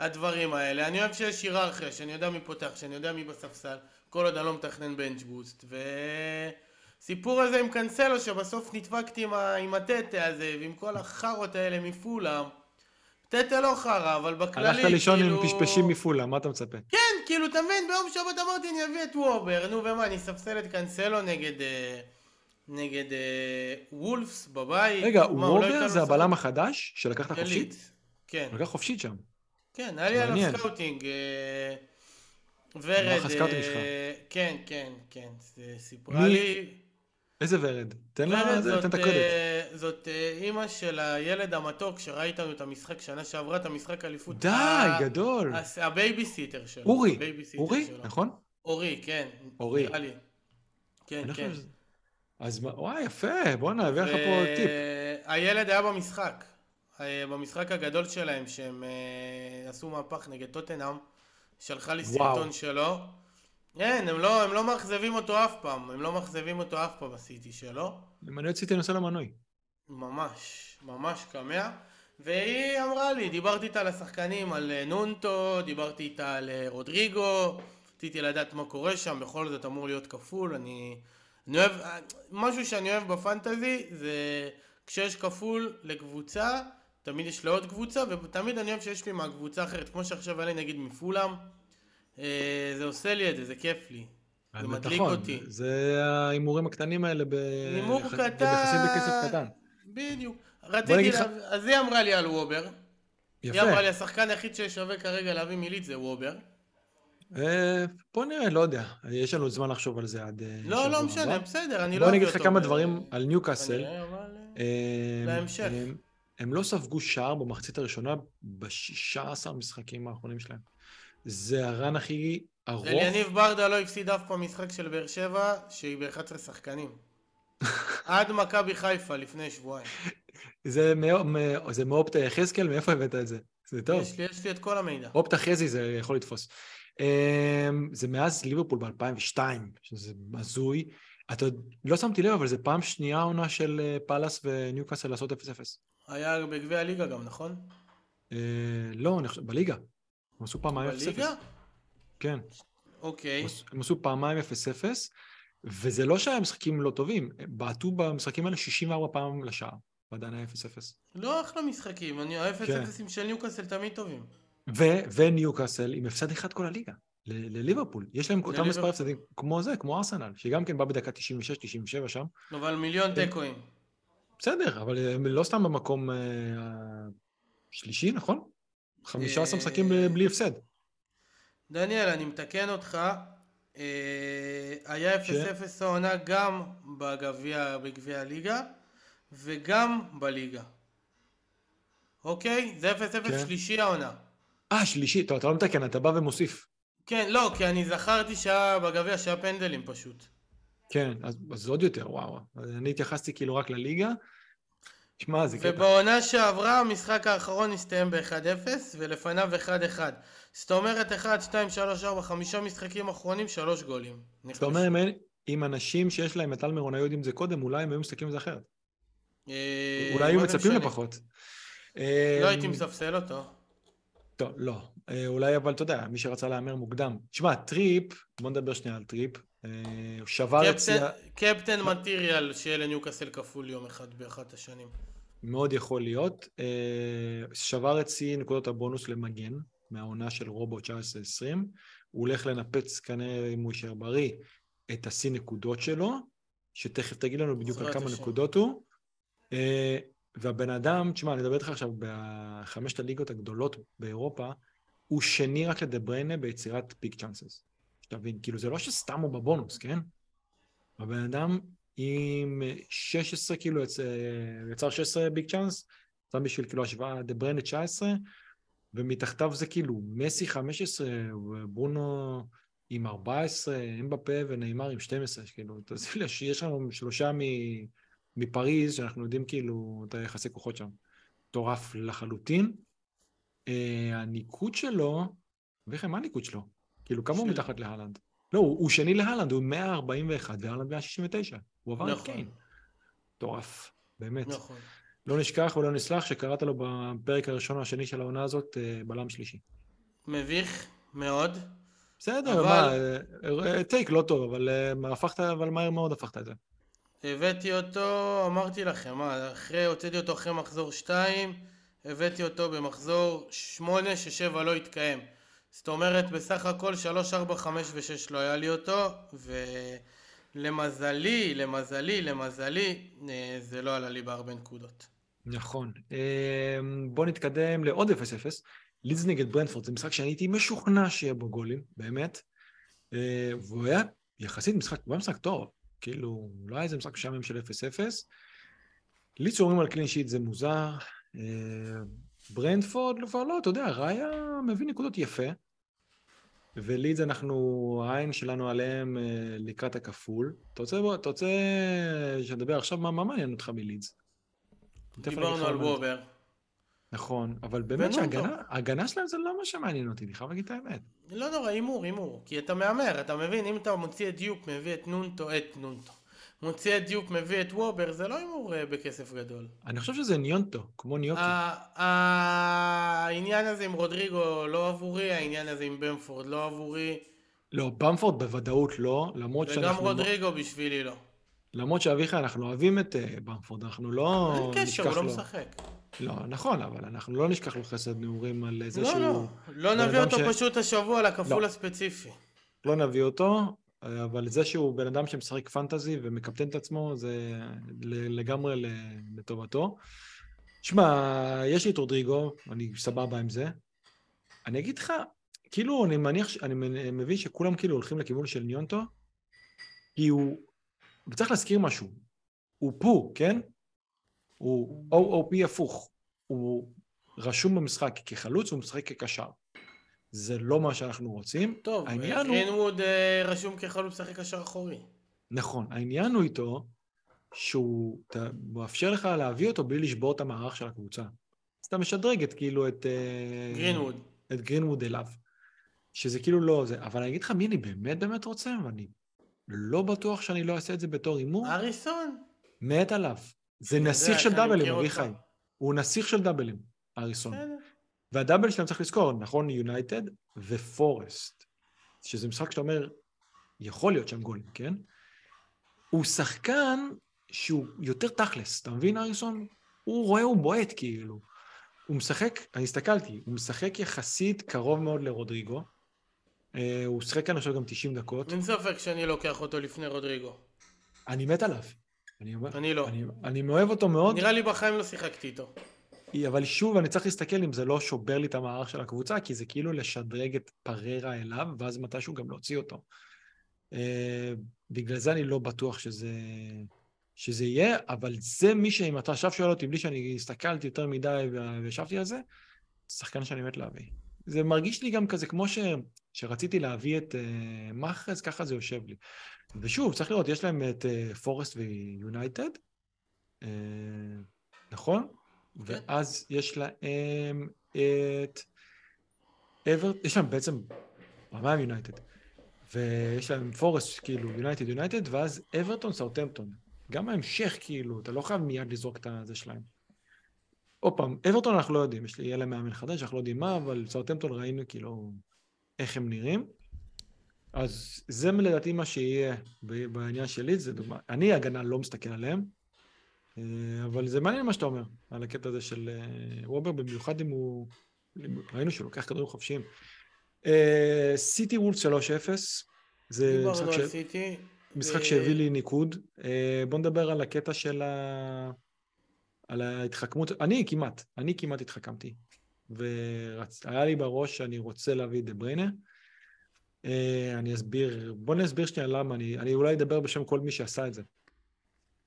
הדברים האלה. אני אוהב שיש היררכיה, שאני יודע מי פותח, שאני יודע מי בספסל, כל עוד אני לא מתכנן בנץ' בוסט. וסיפור הזה עם קנסלו, שבסוף נדפקתי עם, ה... עם הטטה הזה, ועם כל החארות האלה מפולאם. טטה לא חרא, אבל בכללי, הלכת לישון כאילו... עם פשפשים מפולה, מה אתה מצפה? כן, כאילו, אתה מבין, ביום שבת אמרתי אני אביא את וובר, נו ומה, אני אספסל את קנסלו נגד... אה, נגד אה, וולפס בבית. רגע, לא וובר זה? הבלם החדש שלקחת חופשית? כן, לקח חופשית שם. כן, היה לי עליו. scouting. אה, ורד, אה. כן, כן, כן, זה סיפרה מי- לי. איזה ורד? תן לה, את הקרדיט. אה, זאת אה, אימא של הילד המתוק שראה איתנו את המשחק שנה שעברה, את המשחק אליפות. די, ה- גדול. הבייביסיטר שלו. אורי, אורי, שלו. נכון? אורי, כן. אורי. נראה לי. כן, אני כן. חושב אז וואי, יפה, בואנה, הביא לך פה טיפ. הילד היה במשחק. אה, במשחק הגדול שלהם, שהם עשו מהפך נגד טוטנאם. שלחה לי וואו. סרטון שלו. אין, הם לא, הם לא מאכזבים אותו אף פעם. הם לא מאכזבים אותו אף פעם בסיטי שלו. אני רציתי לנסוע למנוי. ממש, ממש קמע. והיא אמרה לי, דיברתי איתה על השחקנים, על אה, נונטו, דיברתי איתה על אה, רודריגו, רציתי לדעת מה קורה שם, בכל זאת אמור להיות כפול, אני... אני אוהב, אה, משהו שאני אוהב בפנטזי זה כשיש כפול לקבוצה, תמיד יש לעוד קבוצה, ותמיד אני אוהב שיש לי מהקבוצה האחרת, כמו שעכשיו היה לי נגיד מפולאם, אה, זה עושה לי את זה, זה כיף לי. זה מדליק נכון, אותי. זה ההימורים הקטנים האלה ב... הימור קטן. יחסית בכסף קטן. בדיוק. רציתי, לה... אז היא אמרה לי על וובר. היא יפה. אמרה לי, השחקן היחיד ששווה כרגע להביא מילית זה וובר. אה, בוא נראה, לא יודע. יש לנו זמן לחשוב על זה עד אה, לא, לא. משנה, בסדר, אני לא בוא אני אגיד לך כמה דברים על ניוקאסל. אה. הם- הם לא ספגו שער במחצית הראשונה ב-16 המשחקים האחרונים שלהם. זה הרן הכי ארוך. אליניב ברדה לא הפסיד אף פעם משחק של באר שבע, שהיא ב-11 שחקנים. עד מכבי חיפה לפני שבועיים. זה מאו- מא- זה מאופטה יחזקאל, מאיפה הבאת את זה? זה טוב. יש לי, יש לי את כל המידע. אופטה חזי זה יכול לתפוס. אמ, זה מאז ליברפול ב-2002, שזה הזוי. אתה לא שמתי לב, אבל זה פעם שנייה עונה של אה, פאלאס וניוקאסל לעשות 0-0. היה בגביע הליגה גם, נכון? אה, לא, בליגה. הם עשו פעמיים 0-0. בליגה? כן. אוקיי. הם עשו- פעמיים 0-0, וזה לא שהיה משחקים לא טובים, בעטו במשחקים האלה 64 פעם לשער, ועדיין היה 0-0. לא אחלה משחקים, אני האפס כן. אפסים של ניוקאסל תמיד טובים. ו- וניוקאסל עם הפסד אחד כל הליגה, ל- לליברפול. יש להם אותם מספר. הפסדים כמו זה, כמו ארסנל, שגם כן בא בדקה 96-97 שם. אבל מיליון. תיקואים. בסדר, אבל הם לא סתם במקום אה, השלישי, נכון? 15 משחקים אה, בלי הפסד. דניאל, אני מתקן אותך. אה, היה 0-0 העונה גם בגביע, בגביע הליגה וגם בליגה. אוקיי? זה 0-0 כן. שלישי העונה. אה, שלישי, טוב, אתה לא מתקן, אתה בא ומוסיף. כן, לא, כי אני זכרתי שהיה בגביע שהיה פנדלים פשוט. כן, אז, אז עוד יותר, וואו. אני התייחסתי כאילו רק לליגה. שמע, זה קטע. ובעונה שעברה המשחק האחרון הסתיים ב-1-0 ולפניו 1-1. זאת אומרת 1, 2, 3, 4, 5 משחקים אחרונים, 3 גולים. זאת אומרת, אם אנשים שיש להם את אלמירון היו יודעים את זה קודם, אולי הם היו מסתכלים על זה אחרת. אה, אולי היו מצפים? לפחות. לא הייתי אמ, מספסל אותו. טוב, לא. אה, אולי, אבל אתה יודע, מי שרצה להמר מוקדם. תשמע, טריפ, בוא נדבר שנייה על טריפ. אה, שבר את. captain material שיהיה לניוקאסל כפול יום אחד באחת השנים. מאוד יכול להיות. אה, שבר את שיא נקודות הבונוס למגן, מהעונה של רובו 19-20. הוא הולך לנפץ כנראה, אם הוא יישאר בריא, את השיא נקודות שלו, שתכף תגיד לנו בדיוק על כמה השם. נקודות הוא. אה, והבן אדם, תשמע, אני מדבר איתך עכשיו בחמשת הליגות הגדולות באירופה, הוא שני רק לדבריינה ביצירת פיק צ'אנסס. שתבין, כאילו זה לא שסתם הוא בבונוס, כן? הבן אדם עם 16, כאילו, יצ- יצר 16 ביג צ'אנס, סתם בשביל כאילו השוואה, דבריינה 19, ומתחתיו זה כאילו מסי 15, וברונו עם 14, אמבפה ונאמר עם 12, כאילו, תעשי לי שיש לנו שלושה מ- מפריז, שאנחנו יודעים כאילו את היחסי כוחות שם. מטורף לחלוטין. אה, הניקוד שלו, אביחי, מה הניקוד שלו? כאילו, כמה הוא מתחת להלנד? לא, הוא, שני להלנד, הוא 141 והלנד 169. הוא עבר את נכון. קיין. מטורף, באמת. נכון. לא נשכח ולא נסלח שקראת לו בפרק הראשון או השני של העונה הזאת אה, בלם שלישי. מביך מאוד. בסדר, אבל- מה, אה, אה, טייק לא טוב, אבל הפכת, אבל מהר מאוד הפכת את זה. הבאתי אותו, אמרתי לכם, מה, אחרי, הוצאתי אותו אחרי מחזור 2, הבאתי אותו במחזור 8 ש-7 לא התקיים. זאת אומרת, בסך הכל 3, 4, 5 ו-6 לא היה לי אותו, ולמזלי, למזלי, למזלי, אה, זה לא עלה לי בהרבה נקודות. נכון. אה, בוא נתקדם לעוד 0-0. לידס נגד ברנדפורד, זה משחק שאני הייתי משוכנע שיהיה בו גולים, באמת. אה, והוא היה יחסית משחק, הוא היה משחק טוב. כאילו, לא היה איזה משחק משעמם של 0-0. לידס אומרים על קלין שיט זה מוזר. ברנדפורד, לא, כבר לא, אתה יודע, ראיה מביא נקודות יפה. ולידס אנחנו, העין שלנו עליהם אה, לקראת הכפול. אתה רוצה, אתה רוצה שנדבר עכשיו, מה, מה מעניין אותך מלידס? דיברנו על. וובר. נכון, אבל באמת ונונטו. שההגנה ההגנה שלהם זה לא מה שמעניין אותי, אני חייב להגיד את האמת. לא נורא, הימור, הימור. כי אתה מהמר, אתה מבין, אם אתה מוציא את דיוק, מביא את נונטו, את נונטו. מוציא את דיוק, מביא את וובר, זה לא הימור אה, בכסף גדול. אני חושב שזה ניונטו, כמו ניוקי. העניין הזה עם רודריגו לא עבורי, העניין הזה עם במפורד לא עבורי, לא, במפורד בוודאות לא, למרות וגם שאנחנו... רודריגו בשבילי לא. למרות שאביחי, אנחנו אוהבים את אה, במפורד, אנחנו לא אין קשר, הוא נשכח לא לו... משחק. לא, נכון, אבל אנחנו לא נשכח לו חסד נעורים על זה לא, שהוא... לא. לא בן נביא אותו ש- פשוט השבוע לכפול לא. הספציפי. לא נביא אותו, אבל זה שהוא בן אדם שמשחק פנטזי ומקפטן את עצמו, זה לגמרי לטובתו. שמע, יש לי את רודריגו, אני סבבה עם זה. אני אגיד לך, כאילו, אני מניח, אני מבין שכולם כאילו הולכים לכיוון של ניונטו, כי הוא, וצריך להזכיר משהו, הוא פו, כן? הוא OOP הפוך. הוא רשום במשחק כחלוץ, הוא משחק כקשר. זה לא מה שאנחנו רוצים. טוב, העניין הוא... גרינווד אה, רשום כחלוץ משחק קשר אחורי. נכון, העניין הוא איתו שהוא אתה, מאפשר לך להביא אותו בלי לשבור את המערך של הקבוצה. אז אתה משדרג את כאילו את... אה, גרינווד. את גרינווד אליו. שזה כאילו לא זה, אבל אני אגיד לך מי אני באמת באמת רוצה, ואני לא בטוח שאני לא אעשה את זה בתור הימור, אריסון. מת עליו. זה נסיך של דאבלים, אביחי. הוא נסיך של דאבלים, אריסון. בסדר. והדאבל שלהם צריך לזכור, נכון, יונייטד ופורסט, שזה משחק שאתה אומר, יכול להיות שם גולים, כן? הוא שחקן שהוא יותר תכלס, אתה מבין, אריסון? הוא רואה, הוא בועט, כאילו. הוא משחק, אני הסתכלתי, הוא משחק יחסית קרוב מאוד לרודריגו. אה, הוא שיחק כאן עכשיו גם 90 דקות. אין ספק שאני לוקח אותו לפני רודריגו. אני מת עליו. אני, אני לא. אני, אני מאוהב אותו מאוד, נראה לי בחיים לא שיחקתי איתו. אבל שוב, אני צריך להסתכל אם זה לא שובר לי את המערך של הקבוצה, כי זה כאילו לשדרג את פררה אליו, ואז מתישהו גם להוציא אותו. אה, בגלל זה אני לא בטוח שזה, שזה יהיה, אבל זה מי שאם אתה עכשיו שואל אותי בלי שאני הסתכלתי יותר מדי וישבתי על זה, שחקן שאני מת להביא. זה מרגיש לי גם כזה כמו ש, שרציתי להביא את uh, מאחרז, ככה זה יושב לי. ושוב, צריך לראות, יש להם את uh, פורסט ויונייטד. Uh, נכון? ואז יש להם את אברט, יש להם בעצם פעמיים יונייטד. ויש להם פורסט, כאילו, יונייטד יונייטד, ואז אברטון סאוטמפטון. גם ההמשך, כאילו, אתה לא חייב מיד לזרוק את הזה שלהם. עוד פעם, אברטון אנחנו לא יודעים, יש לי, יהיה להם מאמן חדש, אנחנו לא יודעים מה, אבל סאוטמפטון ראינו כאילו איך הם נראים. אז זה לדעתי מה שיהיה בעניין שלי, זה דוגמה, אני הגנה לא מסתכל עליהם, אבל זה מעניין מה שאתה אומר, על הקטע הזה של אה, וובר, במיוחד אם הוא, ראינו שהוא לוקח כדורים חופשיים. סיטי וולף 3-0, זה משחק, ש... משחק ו... שהביא לי ניקוד. אה, בוא נדבר על הקטע של ה... על ההתחכמות, אני כמעט, אני כמעט התחכמתי. והיה לי בראש שאני רוצה להביא את דה בריינה. אני אסביר, בוא נסביר שנייה למה, אני, אני אולי אדבר בשם כל מי שעשה את זה.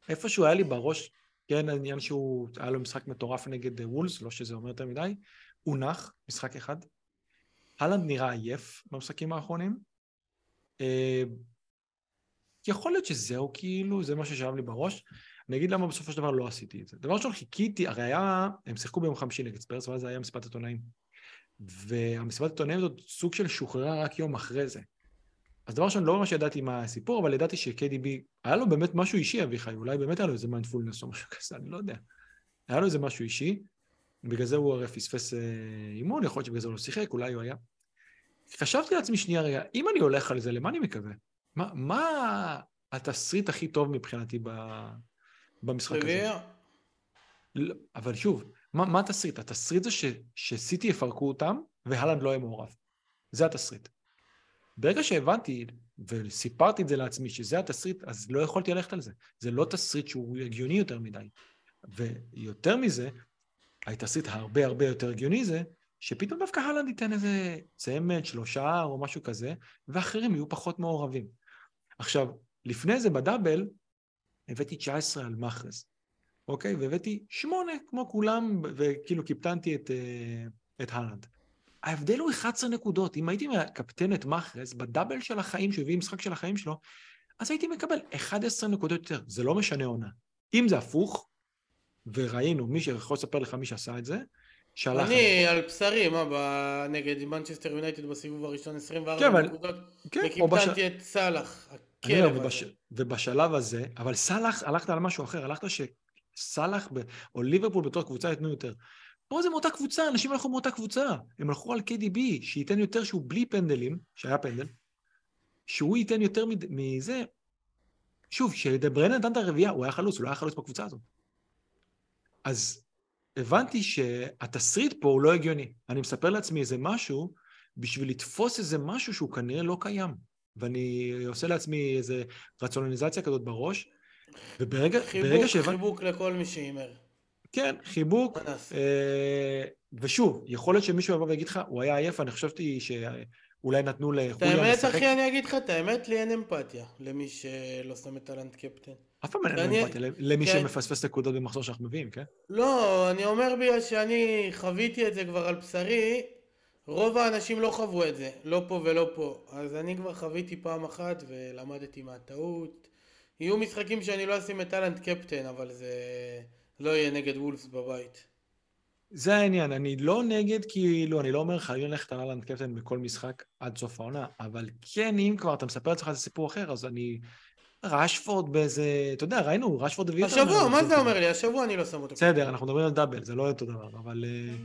איפשהו היה לי בראש, כן, העניין שהוא, היה לו משחק מטורף נגד וולס, לא שזה אומר יותר מדי, הוא נח, משחק אחד. הלנד נראה עייף במשחקים האחרונים. אה, יכול להיות שזהו כאילו, זה מה ששאב לי בראש. אני אגיד למה בסופו של דבר לא עשיתי את זה. דבר ראשון, חיכיתי, הרי היה, הם שיחקו ביום חמישי נגד ספרס, ואז היה מסיבת עיתונאים. והמסיבת עיתונאים הזאת סוג של שוחררה רק יום אחרי זה. אז דבר ראשון, לא ממש ידעתי מה הסיפור, אבל ידעתי ש-KDB, היה לו באמת משהו אישי, אביחי, אולי באמת היה לו איזה מיינדפולנס או משהו כזה, אני לא יודע. היה לו איזה משהו אישי, בגלל זה הוא הרי פספס אה, אימון, יכול להיות שבגלל זה הוא לא שיחק, אולי הוא היה. חשבתי לעצמי שנייה רגע, אם אני הולך על זה, למה אני מקווה? מה, מה התסריט הכי טוב מבחינתי ב, במשחק הזה? לא, אבל שוב, מה, מה התסריט? התסריט זה ש, שסיטי יפרקו אותם והלנד לא יהיה מעורב. זה התסריט. ברגע שהבנתי וסיפרתי את זה לעצמי, שזה התסריט, אז לא יכולתי ללכת על זה. זה לא תסריט שהוא הגיוני יותר מדי. ויותר מזה, התסריט הרבה הרבה יותר הגיוני זה, שפתאום דווקא הלנד ייתן איזה צמד, שלושה או משהו כזה, ואחרים יהיו פחות מעורבים. עכשיו, לפני זה ב double, הבאתי 19 על מחרז, אוקיי? והבאתי 8 כמו כולם, וכאילו קיפטנתי את, אה, את הולאנד. ההבדל הוא 11 נקודות. אם הייתי מקפטן את מחרז ב double של החיים, שהוא הביא משחק של החיים שלו, אז הייתי מקבל 11 נקודות יותר. זה לא משנה עונה. אם זה הפוך, וראינו, מי שיכול לספר לך מי שעשה את זה, שלח... אני על בשרי, מה, נגד מנצ'סטר יונייטד בסיבוב הראשון 24 כן, נקודות, כן, וקיפטנתי בש... את סאלח, הכלב ובש... ובשלב הזה, אבל סאלח, הלכת על משהו אחר, הלכת שסאלח ב... או ליברפול בתור קבוצה ייתנו יותר. פה זה מאותה קבוצה, אנשים הלכו מאותה קבוצה. הם הלכו על KDB, שייתן יותר שהוא בלי פנדלים, שהיה פנדל, שהוא ייתן יותר מזה. שוב, כשדברן נתן את הרביעייה, הוא היה חלוץ, הוא לא היה חלוץ בקבוצה הזאת. אז הבנתי שהתסריט פה הוא לא הגיוני. אני מספר לעצמי איזה משהו בשביל לתפוס איזה משהו שהוא כנראה לא קיים. ואני עושה לעצמי איזה רציונליזציה כזאת בראש, וברגע... חיבוק, ברגע שהבנ... חיבוק לכל מי שהימר. כן, חיבוק. אה, ושוב, יכול להיות שמישהו יבוא ויגיד לך, הוא היה עייף, אני חשבתי שאולי נתנו לחוליה לשחק. את האמת, אחי, אני אגיד לך את האמת, לי אין אמפתיה למי שלא שם את טלנט קפטן. אף פעם אין אמפתיה למי כן. שמפספס נקודות במחזור שאנחנו מביאים, כן? לא, אני אומר בגלל שאני חוויתי את זה כבר על בשרי, רוב האנשים לא חוו את זה, לא פה ולא פה. אז אני כבר חוויתי פעם אחת ולמדתי מהטעות. יהיו משחקים שאני לא אשים את טלנט קפטן, אבל זה לא יהיה נגד וולפס בבית. זה העניין, אני לא נגד, כאילו, אני לא אומר חייבים ללכת על אהלנד קפטן בכל משחק עד סוף העונה, אבל כן, אם כבר אתה מספר לעצמך איזה סיפור אחר, אז אני... רשפורד באיזה, אתה יודע, ראינו, רשפורד הביא. השבוע, מה זה אומר לי? השבוע אני לא שם אותו. בסדר, אנחנו מדברים על דאבל, זה לא אותו דבר, אבל אה,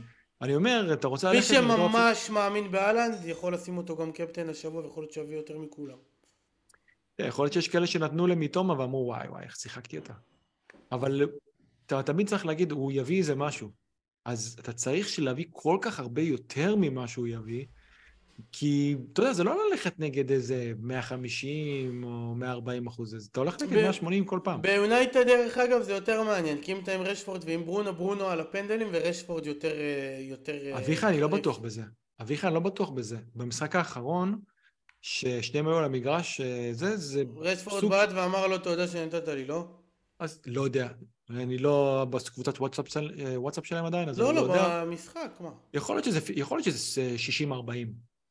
אני אומר, אתה רוצה ללכת... מי שממש מאמין באלנד, יכול לשים אותו גם קפטן השבוע, ויכול להיות שיביא יותר מכולם. יכול להיות שיש כאלה שנתנו למיטומה ואמרו, וואי, וואי, איך שיחקתי אותה. אבל אתה תמיד צריך להגיד, הוא יביא איזה משהו. אז אתה צריך להביא כל כך הרבה יותר ממה שהוא יביא, כי, אתה יודע, זה לא ללכת נגד איזה 150 או 140 אחוז, אתה הולך נגד ב- 180 כל פעם. ביונייטד, דרך אגב, זה יותר מעניין, כי אם אתה עם רשפורד ועם ברונו, ברונו על הפנדלים, ורשפורד יותר... אה, יותר אה, אביחי, אני לא בטוח בזה. אביחי, אני לא בטוח בזה. במשחק האחרון, ששניהם היו על המגרש, אה, זה, זה... רשפורד סוג... בעט ואמר לו, תודה שנתת לי, לא? אז לא יודע, אני לא בקבוצת וואטסאפ, של, וואטסאפ שלהם עדיין, אז לא, אני לא, לא יודע. לא, לא, במשחק, מה? יכול להיות שזה, יכול להיות שזה 60-40.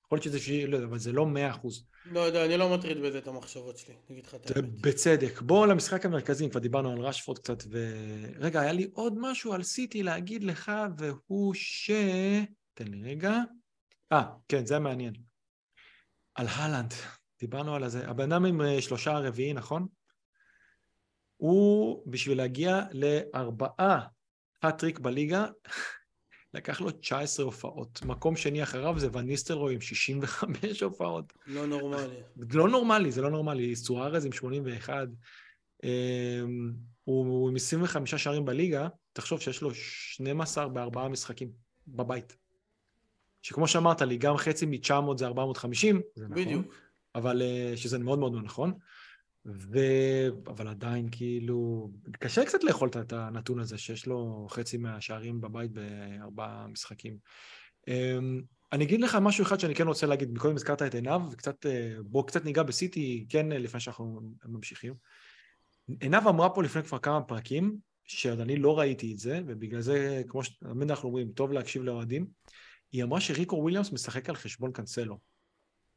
יכול להיות שזה, לא יודע, אבל זה לא מאה אחוז. לא יודע, אני לא מטריד בזה את המחשבות שלי, אני אגיד לך את האמת. בצדק. בואו למשחק המרכזי, כבר דיברנו על רשפורד קצת, ו... רגע, היה לי עוד משהו על סיטי להגיד לך, והוא ש... תן לי רגע. אה, כן, זה מעניין. על הלנד, דיברנו על זה. הבן אדם עם אה, שלושה רביעי, נכון? הוא, בשביל להגיע לארבעה האטריק בליגה, לקח לו 19 הופעות. מקום שני אחריו זה ון ניסטלרוי עם 65 הופעות. לא נורמלי. לא נורמלי, זה לא נורמלי. סוארז עם 81. אמ, הוא הוא עם 25 שערים בליגה, תחשוב שיש לו 12 בארבעה משחקים בבית. שכמו שאמרת לי, גם חצי מ-900 זה 450, זה נכון, בדיוק. אבל אה, שזה מאוד מאוד לא נכון. ו... אבל עדיין כאילו, קשה קצת לאכול את- הנתון הזה שיש לו חצי מהשערים בבית בארבעה משחקים. אמ, אני אגיד לך משהו אחד שאני כן רוצה להגיד, קודם הזכרת את עינב, וקצת, אה, בוא קצת ניגע בסיטי, כן, אה, לפני שאנחנו ממשיכים. עינב אמרה פה לפני כבר כמה פרקים, שעוד אני לא ראיתי את זה, ובגלל זה, כמו שתמיד אנחנו אומרים, טוב להקשיב לאוהדים, היא אמרה שריקו וויליאמס משחק על חשבון קאנסלו.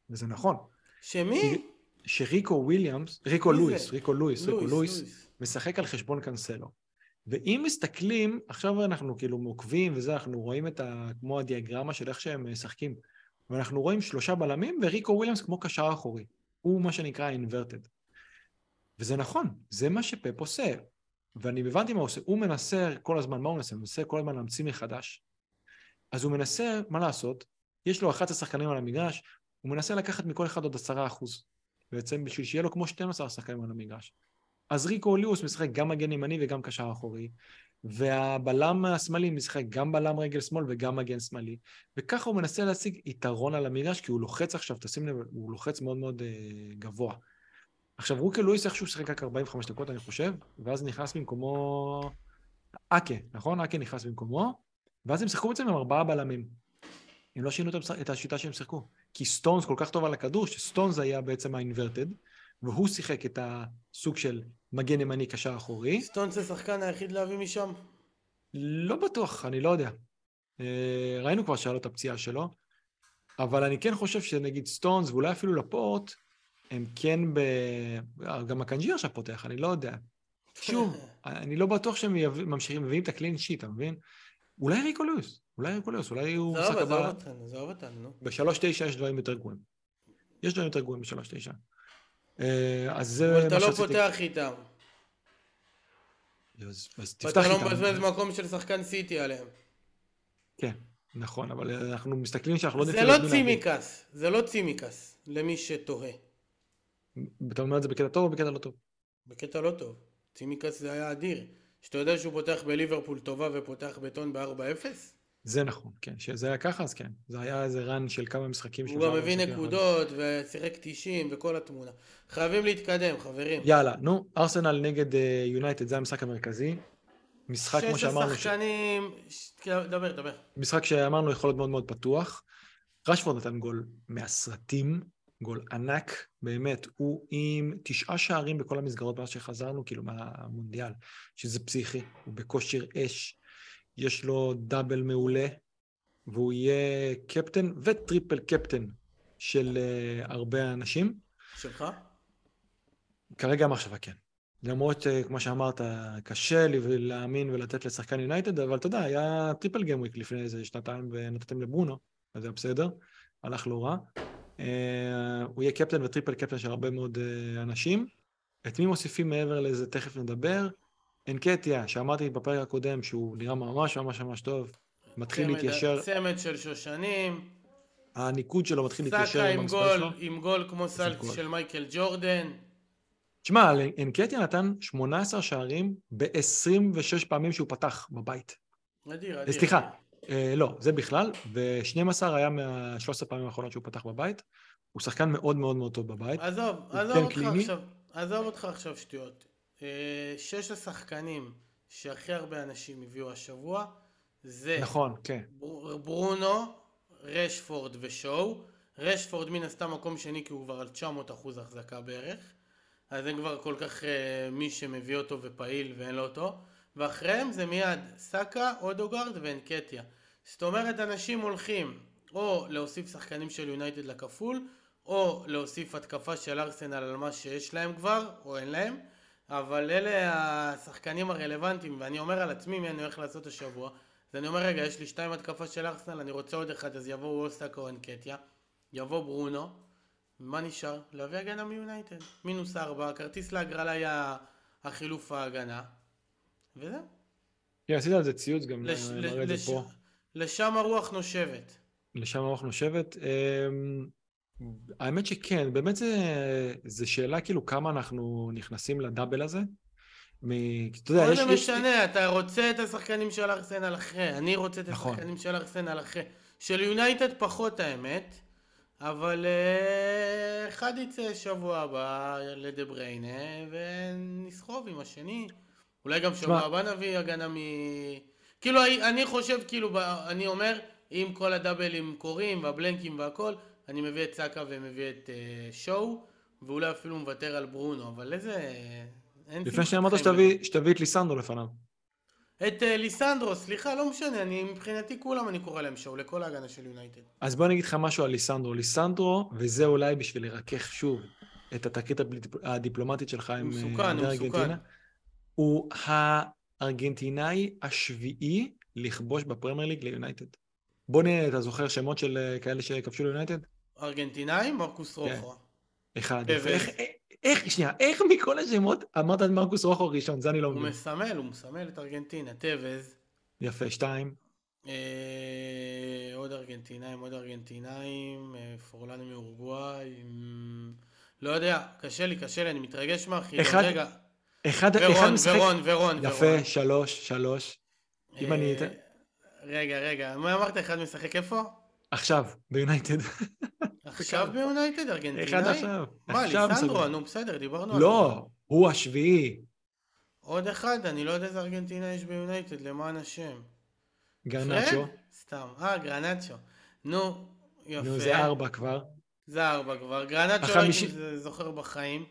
וזה נכון. שמי? שריקו וויליאמס, ריקו? לואיס, ריקו לואיס, ריקו לואיס. משחק על חשבון קאנסלו. ואם מסתכלים, עכשיו אנחנו כאילו עוקבים וזה, אנחנו רואים את ה... כמו הדיאגרמה של איך שהם משחקים. ואנחנו רואים שלושה בלמים וריקו וויליאמס כמו קשר אחורי. הוא מה שנקרא inverted. וזה נכון, זה מה שפפ עושה. ואני הבנתי מה הוא עושה. הוא מנסה כל הזמן, מה הוא מנסה? הוא מנסה כל הזמן להמציא מחדש. אז הוא מנסה, מה לעשות? יש לו 11 שחקנים על המגרש, הוא מנסה לקחת מכל אחד עוד 10 אחוז. בעצם בשביל שיהיה לו כמו 12 שחקנים על המגרש. אז ריקו ליאוס משחק גם מגן ימני וגם קשר אחורי, והבלם השמאלי משחק גם בלם רגל שמאל וגם מגן שמאלי, וככה הוא מנסה להשיג יתרון על המגרש, כי הוא לוחץ עכשיו, תשים לב, הוא לוחץ מאוד מאוד אה, גבוה. עכשיו, רוקי לואיס איכשהו שיחק רק 45 דקות, אני חושב, ואז נכנס במקומו אקה, נכון? אקה נכנס במקומו, ואז הם שיחקו בעצם עם ארבעה בלמים. הם לא שינו את השיטה שהם שיחקו. כי סטונס כל כך טוב על הכדור, שסטונס היה בעצם האינברטד, והוא שיחק את הסוג של מגן ימני קשר אחורי. סטונס זה השחקן היחיד להביא משם? לא בטוח, אני לא יודע. אה, ראינו כבר שהיה לו את הפציעה שלו, אבל אני כן חושב שנגיד סטונס, ואולי אפילו לפורט, הם כן ב... גם אקנג'י עכשיו פותח, אני לא יודע. שוב, אני לא בטוח שהם. ממשיכים, מביאים את ה clean sheet, אתה מבין? אולי ריקו לואיס, אולי ריקו לואיס, אולי הוא עזוב, משחק עזוב הבא... אותנו, עזוב אותנו, נו. בשלוש תשע יש דברים יותר גרועים. יש דברים יותר גרועים בשלוש תשע. אה, אז זה אבל אתה מה לא. פותח איתם. אז, תפתח ואתה לא איתם. מבזבז מקום של שחקן סיטי עליהם. כן, נכון, אבל אנחנו מסתכלים שאנחנו לא זה לא. צימקס, זה לא צימקס, למי שתוהה. אתה אומר את זה בקטע טוב או בקטע לא טוב? בקטע לא טוב. צימקס זה היה אדיר. שאתה יודע שהוא פותח בליברפול טובה ופותח בטון ב-4-0? זה נכון, כן. שזה היה ככה, אז כן. זה היה איזה רן של כמה משחקים. הוא גם מביא נקודות ושיחק 90 וכל התמונה. חייבים להתקדם, חברים. יאללה, נו, ארסנל נגד יונייטד, זה המשחק המרכזי. משחק, כמו שש שאמרנו, ש... השחקנים... ש- דבר, דבר. משחק שאמרנו יכול להיות מאוד מאוד פתוח. רשפורד נתן גול מהסרטים, גול ענק, באמת, הוא עם תשעה שערים בכל המסגרות מאז שחזרנו, כאילו מהמונדיאל, שזה פסיכי, הוא בכושר אש, יש לו double מעולה, והוא יהיה קפטן ו triple captain של אה, הרבה אנשים. שלך? כרגע המחשבה כן. למרות שכמו שאמרת, קשה לי להאמין ולתת לשחקן יונייטד, אבל אתה יודע, היה triple game week לפני איזה שנתיים ונתתם לברונו, אז זה היה בסדר, הלך לא רע. אה, הוא יהיה קפטן ו triple captain של הרבה מאוד אה, אנשים. את מי מוסיפים מעבר לזה תכף נדבר. אנקטיה, שאמרתי בפרק הקודם שהוא נראה ממש ממש ממש טוב, מתחיל צמד- להתיישר, צמד של שושנים. הניקוד שלו מתחיל להתיישר סאקה עם המספר שלו. עם גול כמו סל. של מייקל ג'ורדן. תשמע, אנקטיה נתן 18 שערים ב-26 פעמים שהוא פתח בבית. אדיר, אדיר. סליחה, אה, לא, זה בכלל, ו-12 היה מה-13 פעמים האחרונות שהוא פתח בבית. הוא שחקן מאוד מאוד מאוד טוב בבית. עזוב, עזוב כן אותך קליני? עכשיו, עזוב אותך עכשיו שטויות. אה, שש השחקנים שהכי הרבה אנשים הביאו השבוע, זה נכון, כן. בר- ברונו, רשפורד ושואו. רשפורד מן הסתם מקום שני כי הוא כבר על 900 אחוז החזקה בערך. אז אין כבר כל כך אה, מי שמביא אותו ופעיל ואין לו אותו. ואחריהם זה מיד סאקה, אודוגרד ואנקטיה. זאת אומרת אנשים הולכים או להוסיף שחקנים של יונייטד לכפול, או להוסיף התקפה של ארסנל על מה שיש להם כבר, או אין להם, אבל אלה השחקנים הרלוונטיים, ואני אומר על עצמי מי אני הולך לעשות השבוע, אז אני אומר רגע, יש לי שתיים התקפה של ארסנל, אני רוצה עוד אחד, אז יבוא ווסטק או אנקטיה, יבוא ברונו, מה נשאר? להביא הגנה מיונייטד, מינוס ארבע, כרטיס להגרלה היה החילוף ההגנה, וזהו. כן, עשית על זה ציוץ גם, לש, אני מראה את לש, זה פה. לשם הרוח נושבת. לשם הרוח נושבת. אמ, האמת שכן, באמת זה, זה שאלה כאילו כמה אנחנו נכנסים לדאבל הזה. מ... אתה יודע, יש... זה יש- משנה, אתה רוצה את השחקנים של ארסנל אחרי, אני רוצה את נכון. השחקנים של ארסנל אחרי. של יונייטד פחות האמת, אבל אה, אחד יצא שבוע הבא לדה בריינה ונסחוב עם השני. אולי גם שבוע הבא נביא הגנה מ... כאילו אני חושב, כאילו, אני אומר, אם כל הדאבלים קורים והבלנקים והכל, אני מביא את סאקה ומביא את אה, שואו, ואולי אפילו מוותר על ברונו, אבל איזה... לפני שאמרת שתביא, שתביא את ליסנדרו לפניו. את אה, ליסנדרו, סליחה, לא משנה, אני מבחינתי כולם אני קורא להם שואו, לכל ההגנה של יונייטד. אז בוא אני אגיד לך משהו על ליסנדרו. ליסנדרו, וזה אולי בשביל לרכך שוב את התקרית הדיפ- הדיפלומטית שלך עם אה, מסוכן, מסוכן. הוא הארגנטינאי השביעי לכבוש בפרמייר ליג ליונייטד. בוא נראה, אתה זוכר שמות של אה, כאלה שכבשו ליונייטד? ארגנטינאי, מרקוס רוחו. אחד. יפה. איך, איך, שנייה, איך מכל השמות אמרת את מרקוס רוחו ראשון? זה אני לא הוא מבין. מסמל, הוא מסמל את ארגנטינה. טבז, יפה, שתיים. אה, עוד ארגנטינאים, עוד ארגנטינאים, אה, פורלן מאורוגוואי, מ, לא יודע, קשה לי, קשה לי, אני מתרגש מהחידון. אחד- רגע, אחד, אחד ורון, משחק... ורון, ורון, יפה, ורון. שלוש, שלוש. אם אני אה. רגע, רגע, מה אמרת? אחד משחק איפה? עכשיו, ביונייטד. עכשיו ביונייטד, ארגנטינאי? אחד עכשיו. מה, ליסנדרו? נו בסדר, דיברנו על זה. לא, הוא השביעי. עוד אחד, אני לא יודע איזה ארגנטינה יש ביונייטד, למען השם. גרנצ'ו. סתם. אה, גרנצ'ו. נו, יפה. נו, זה ארבע כבר. זה ארבע כבר. גרנצ'ו החמישי- הייתי ז- זוכר בחיים.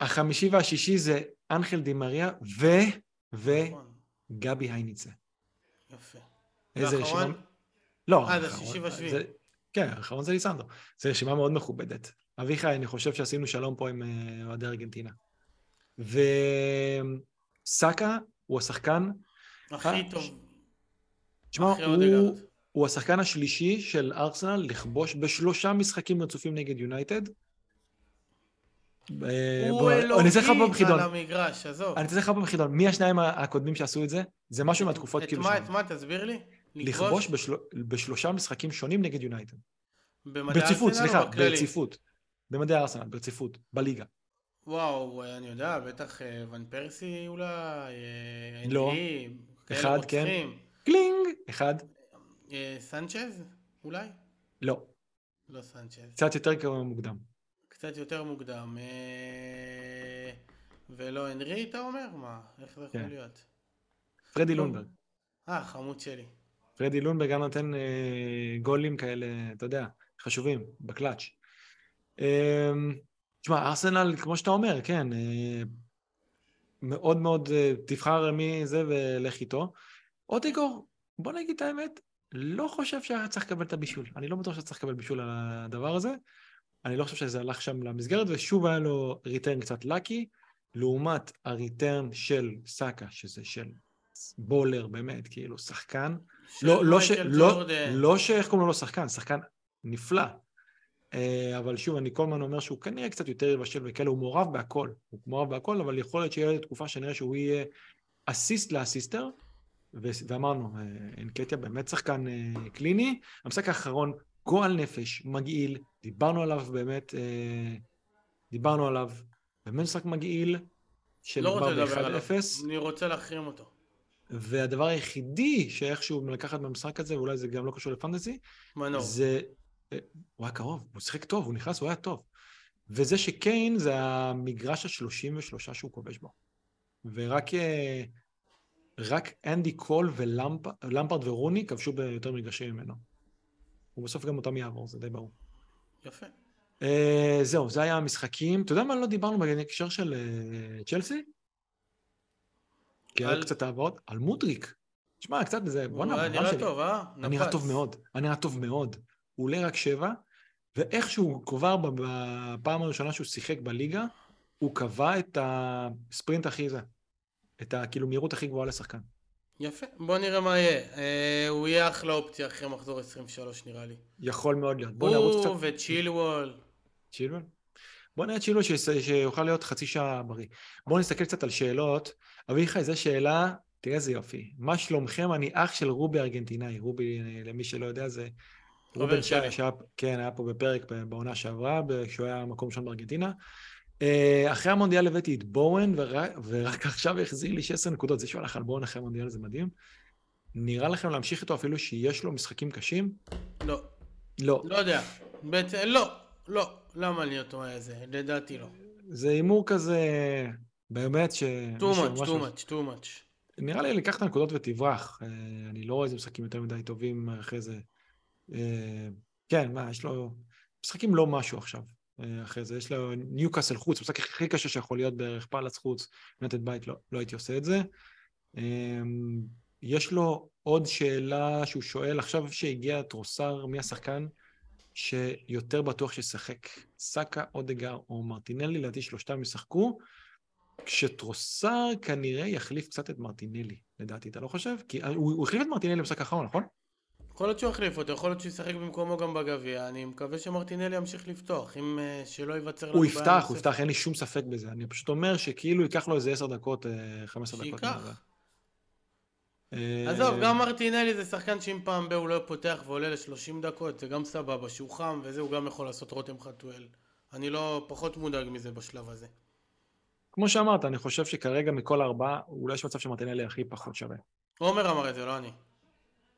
החמישי והשישי זה אנחל דימריה ו... נכון, וגבי הייניצה. יפה. איזה? רשימה... לא, אה, זה והשביעי. זה- כן, האחרון זה ליסנדרו. זו רשימה מאוד מכובדת. אביחי, אני חושב שעשינו שלום פה עם אה, אוהדי ארגנטינה. וסאקה הוא השחקן, הכי אה, טוב. תשמע, הוא. הוא השחקן השלישי של ארסנל לכבוש בשלושה משחקים רצופים נגד יונייטד. אה, הוא בוא, אני אעשה לך פה אלוהי בחידון. על המגרש, עזוב. אני אתן לך פה בחידון. מי השניים הקודמים שעשו את זה? זה משהו מהתקופות את כאילו מה, שם. את מה, תסביר לי? לכבוש בשל... בשלושה משחקים שונים נגד יונייטד. ברציפות, סליחה? ברציפות. במדעי ארסנל, ברציפות, בליגה. וואו, אני יודע, בטח אה, ון פרסי אולי, אה, לא. אחד, כן. קלינג! אחד. סנצ'ז? אולי? לא. לא סנצ'ז. קצת יותר מוקדם. קצת יותר מוקדם. אה, ולא הנרי, אתה אומר? מה? איך זה יכול כן. להיות? פרדי. לונברג. אה, חמוד שלי. פרדי לונברג גם נותן אה, גולים כאלה, אתה יודע, חשובים, בקלאץ'. אה, תשמע, ארסנל, כמו שאתה אומר, כן, אה, מאוד מאוד, אה, תבחר מי זה ולך איתו. אוטיגור, בוא נגיד את האמת, לא חושב שהיה צריך לקבל את הבישול. אני לא בטוח שצריך לקבל בישול על הדבר הזה. אני לא חושב שזה הלך שם למסגרת, ושוב היה לו ריטרן קצת לקי, לעומת הריטרן של סאקה, שזה של בולר, באמת, כאילו, שחקן. לא, לא, ש, לא. לא שאיך קוראים לו שחקן, שחקן נפלא. אה, אבל שוב, אני כל הזמן אומר שהוא כנראה קצת יותר יבשל וכאלה, הוא מעורב בהכל. הוא מעורב בהכל, אבל יכול להיות שיהיה תקופה שנראה שהוא יהיה אסיסט לאסיסטר, ואמרנו, אה, אנקטיה באמת שחקן אה, קליני. המשחק האחרון, גועל נפש, מגעיל, דיברנו עליו באמת, אה, דיברנו עליו, באמת משחק מגעיל, לא לדבר עליו. ב-1-0. אני רוצה להחרים אותו. והדבר היחידי שאיכשהו לקחת במשחק הזה, ואולי זה גם לא קשור לפנטזי, מנור. זה... אה, הוא היה קרוב, הוא שיחק טוב, הוא נכנס, הוא היה טוב. וזה שקיין זה המגרש ה-33 שהוא כובש בו. ורק אה, רק אנדי קול ולמפרד ורוני כבשו ביותר מגרשים ממנו. הוא בסוף גם אותם יעבור, זה די ברור. יפה. אה, זהו, זה היה המשחקים. אתה יודע מה לא דיברנו בהקשר של אה, צ'לסי? כי היה קצת העברות. על מודריק. תשמע, קצת בזה, בואנה, נראה שלי. טוב, אה? אני נראה נפץ. טוב מאוד, נראה טוב מאוד. הוא עולה רק שבע, ואיכשהו כבר בפעם הראשונה שהוא שיחק בליגה, הוא קבע את הספרינט הכי זה, את הכאילו מהירות הכי גבוהה לשחקן. יפה, בוא נראה מה יהיה. אה, הוא יהיה אחלה אופציה אחרי מחזור 23 נראה לי. יכול מאוד להיות. בוא נרוץ קצת... הוא וצ'ילוול. צ'ילוול? בוא נראה צ'ילוול שיוכל להיות חצי שעה בריא. בואו נסתכל קצת על שאלות. אביחי, זו שאלה, תראה איזה יופי. מה שלומכם? אני אח של רובי ארגנטינאי. רובי, למי שלא יודע, זה... רובי שהיה, כן, היה פה בפרק בעונה שעברה, כשהוא היה מקום שם בארגנטינה. אה, אחרי המונדיאל הבאתי את בואן, ורק, ורק עכשיו החזיר לי 16 נקודות. זה שהוא הלך על בואן אחרי המונדיאל זה מדהים. נראה לכם להמשיך איתו אפילו שיש לו משחקים קשים? לא. לא. לא יודע. בעצם, לא. לא. למה להיות אומר את זה? לדעתי לא. זה הימור כזה, באמת ש... too much, too much, too much. נראה לי לקח את הנקודות ותברח. אה, אני לא רואה איזה משחקים יותר מדי טובים אחרי זה. אה, כן, מה, יש לו... משחקים לא משהו עכשיו. אה, אחרי זה. יש לו ניוקאסל חוץ, המשחק הכי קשה שיכול להיות בערך פאלאס חוץ, נטד בית, לא, לא הייתי עושה את זה. אמ, יש לו עוד שאלה שהוא שואל, עכשיו שהגיע טרוסר, מי השחקן שיותר בטוח שישחק? סאקה, אודגר או מרטינלי, לדעתי שלושתם ישחקו, כשטרוסר כנראה יחליף קצת את מרטינלי, לדעתי, אתה לא חושב? כי הוא, הוא החליף את מרטינלי במשחק האחרון, נכון? יכול להיות שהוא יחליף אותו, יכול להיות שהוא ישחק במקומו גם בגביע, אני מקווה שמרטינלי ימשיך לפתוח, אם uh, שלא ייווצר לנו בעיה. הוא יפתח, הוא יפתח, אין לי שום ספק בזה, אני פשוט אומר שכאילו ייקח לו איזה עשר דקות, אה, חמש עשר דקות. שייקח. עזוב, גם מרטינלי זה שחקן שאם פעם ב הוא לא פותח ועולה ל-30 דקות, זה גם סבבה, שהוא חם וזה, הוא גם יכול לעשות רותם חתואל. אני לא פחות מודאג מזה בשלב הזה. כמו שאמרת, אני חושב שכרגע מכל ארבעה, אולי יש מצב שמרטינלי הכי פחות שווה. עומר אמר את זה, לא אני.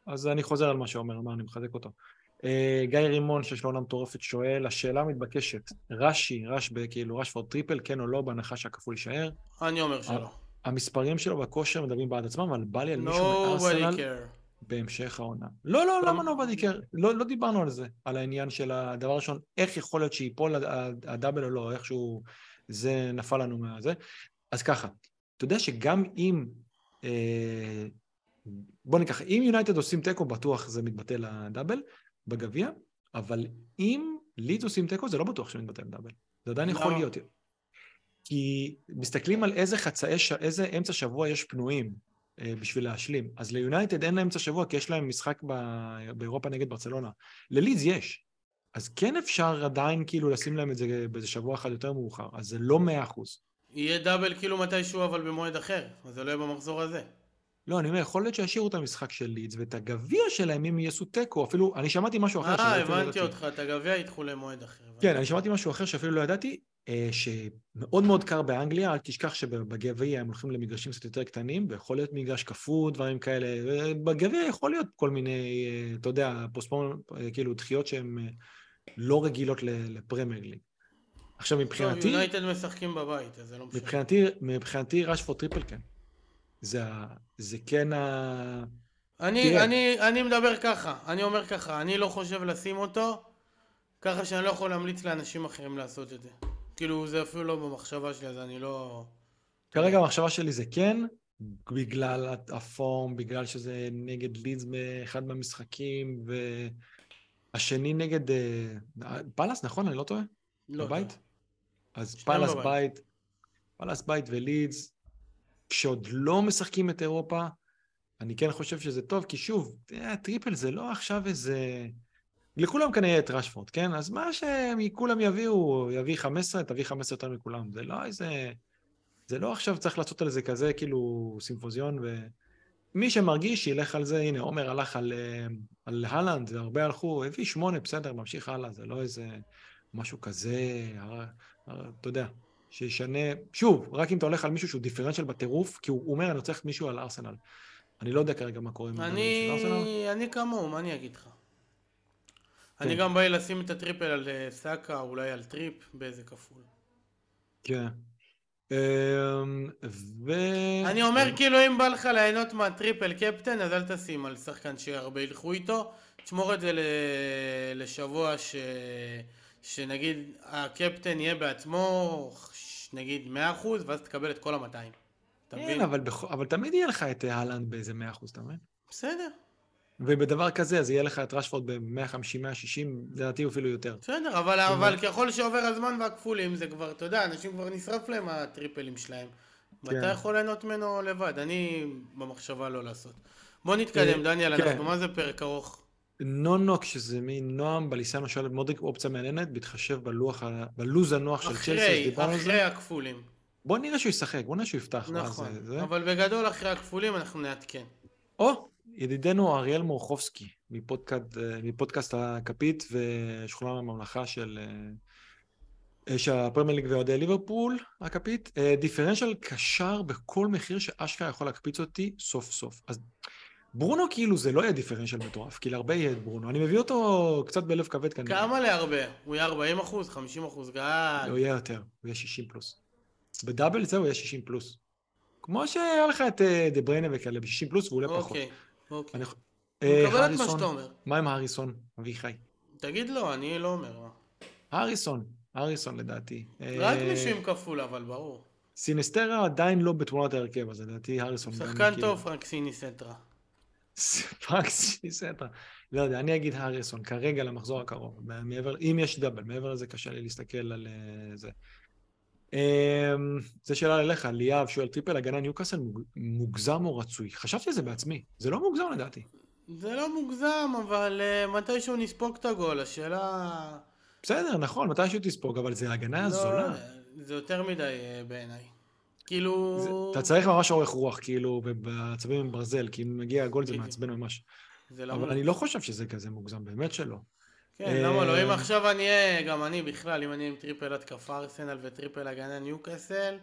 אז אני חוזר על מה שעומר אמר, אני מחזק אותו. Uh, גיא רימון, שיש לו עונה מטורפת, שואל, השאלה המתבקשת, רש"י, רש, כאילו רשפורד triple, כן או לא, בהנחה שהכפול יישאר? אני אומר שלא. המספרים שלו בכושר מדברים בעד עצמם, אבל בא לי על מישהו מארסנל בהמשך העונה. לא, לא, למה nobody care? לא, לא דיברנו על זה, על העניין של הדבר הראשון, איך יכול להיות שיפול הדאבל או לא, איכשהו זה נפל לנו מהזה. אז ככה, אתה יודע שגם אם אה, בוא ניקח, אם יונייטד עושים תיקו, בטוח זה מתבטא לדאבל בגביע, אבל אם לידס עושים תיקו, זה לא בטוח שמתבטא לדאבל. זה עדיין יכול לא. להיות. כי מסתכלים על איזה חצאי, איזה אמצע שבוע יש פנויים אה, בשביל להשלים. אז ליונייטד אין להם אמצע שבוע, כי יש להם משחק ב... באירופה נגד ברצלונה. ללידס יש. אז כן אפשר עדיין כאילו לשים להם את זה באיזה שבוע אחד יותר מאוחר, אז זה לא מאה אחוז. יהיה דאבל כאילו מתישהו אבל במועד אחר, אז זה לא יהיה במחזור הזה. לא, אני אומר, יכול להיות שישאירו את המשחק של לידס, ואת הגביע שלהם, אם יעשו תיקו, אפילו, אני שמעתי משהו אחר אה, הבנתי אותך, את הגביע ידחו למועד אחר. כן, אני שמעתי משהו אחר שאפילו לא ידעתי, אה, שמאוד מאוד קר באנגליה, אל תשכח שבגביע הם הולכים למגרשים קצת יותר קטנים, ויכול להיות מגרש קפוא, דברים כאלה, בגביע יכול להיות כל מיני, אה, אתה יודע, postpone, כאילו דחיות שהן לא רגילות לפרמייר ליג. עכשיו מבחינתי... יונייטד משחקים בבית, אז זה לא משנה. מבחינתי, מבחינתי רשפורד triple כן. זה, זה כן ה... אני, אני, אני מדבר ככה, אני אומר ככה, אני לא חושב לשים אותו, ככה שאני לא יכול להמליץ לאנשים אחרים לעשות את זה. כאילו, זה אפילו לא במחשבה שלי, אז אני לא... כרגע המחשבה שלי זה כן, בגלל ה form, בגלל שזה נגד לידס באחד מהמשחקים, והשני נגד uh, פאלאס, נכון? אני לא טועה? לא בבית? טועה. אז פאלאס. בית, פאלאס בית ולידס, כשעוד לא משחקים את אירופה, אני כן חושב שזה טוב, כי שוב, triple זה לא עכשיו איזה... לכולם כנראה את רשפורד, כן? אז מה שכולם יביאו, יביא 15, תביא 15 יותר מכולם. זה לא איזה... זה לא עכשיו צריך לעשות על זה כזה כאילו סימפוזיון ו... מי שמרגיש שילך על זה, הנה, עומר הלך על, אה, על הלנד, והרבה הלכו, הביא שמונה, בסדר, ממשיך הלאה, זה לא איזה משהו כזה, אתה יודע, שישנה, שוב, רק אם אתה הולך על מישהו שהוא דיפרנציאל בטירוף, כי הוא אומר, אני רוצה ללכת מישהו על ארסנל. אני לא יודע כרגע מה קורה עם אני... ארסנל. אני כמוהו, מה אני אגיד לך? כן. אני גם בא לשים את ה triple על אה, סאקה, אולי על טריפ, באיזה כפול. כן. אמ, ו... אני אומר כאילו אם בא לך ליהנות מהטריפל קפטן אז אל תשים על שחקן שהרבה ילכו איתו תשמור את זה לשבוע ש... שנגיד הקפטן יהיה בעצמו נגיד 100% ואז תקבל את כל ה-200. כן, אבל, אבל תמיד יהיה לך את אהלנד באיזה 100%, אתה מבין? בסדר. ובדבר כזה, אז יהיה לך את רשפורד ב-150-160, לדעתי אפילו יותר. בסדר, אבל, אבל ככל שעובר הזמן והכפולים, זה כבר, אתה יודע, אנשים כבר נשרף להם הטריפלים שלהם. כן. ואתה יכול ליהנות ממנו לבד, אני במחשבה לא לעשות. בוא נתקדם, אה, דניאל, כן. אנחנו מה זה פרק ארוך? נונוק, שזה מין נועם בליסנו שואלת מודריק אופציה מעניינת, בהתחשב בלוח, בלוז הנוח של צ'לסי, אחרי, דיברנו על אחרי זה. הכפולים. בוא נראה שהוא ישחק, בוא נראה שהוא יפתח. נכון, זה- זה. אבל בגדול אחרי הכפולים אנחנו נעדכן. או, ידידנו אריאל מורחובסקי, מפודקאסט, אה, מפודקאסט הכפית ושכונה הממלכה של... אה, של הפרמייר ליג ואוהדי ליברפול, הכפית, אה, דיפרנציאל קשר בכל מחיר שאשכרה יכול להקפיץ אותי סוף סוף. אז ברונו כאילו זה לא יהיה דיפרנציאל מטורף, כי להרבה יהיה את ברונו. אני מביא אותו קצת בלב כבד כנראה. כמה להרבה? הוא יהיה 40 אחוז, 50 אחוז גג. הוא יהיה יותר, הוא יהיה 60 פלוס. ב double זה הוא יהיה 60 פלוס. כמו שהיה לך את אה, דה בריינה וכאלה, ב-60 פלוס והוא עולה פחות. אוקיי, אוקיי. אני אה, מקבל את מה שאתה אומר. מה עם הריסון, אביחי? תגיד לו, אני לא אומר. מה. הריסון, הריסון לדעתי. רק אה, מישהו עם כפול, אבל ברור. סינסטרה עדיין לא בתמונת ההרכב, אז לדעתי הריסון. גם שחקן כאילו- טוב, פרנק סיני פרנק סינסטרה. לא יודע, אני אגיד הריסון, כרגע למחזור הקרוב. מעבר, אם יש double, מעבר לזה קשה לי להסתכל על אה, זה. אמ, זו שאלה אליך, ליאב שואל, triple הגנה ניוקאסל מוג- מוגזם או רצוי? חשבתי על זה בעצמי, זה לא מוגזם לדעתי. זה לא מוגזם, אבל uh, מתישהו נספוג את הגול, השאלה... בסדר, נכון, מתישהו תספוג, אבל זה הגנה לא, זולה. זה יותר מדי uh, בעיניי. כאילו... זה- אתה צריך ממש אורך רוח, כאילו, עצבים מברזל, כי אם מגיע הגול זה. מעצבן ממש. זה אבל אני לא חושב שזה כזה מוגזם, באמת שלא. כן, למה לא? אם אה, עכשיו אני אהיה, גם אני בכלל, אם אני עם triple התקפה ארסנל ו triple הגנה ניוקאסל,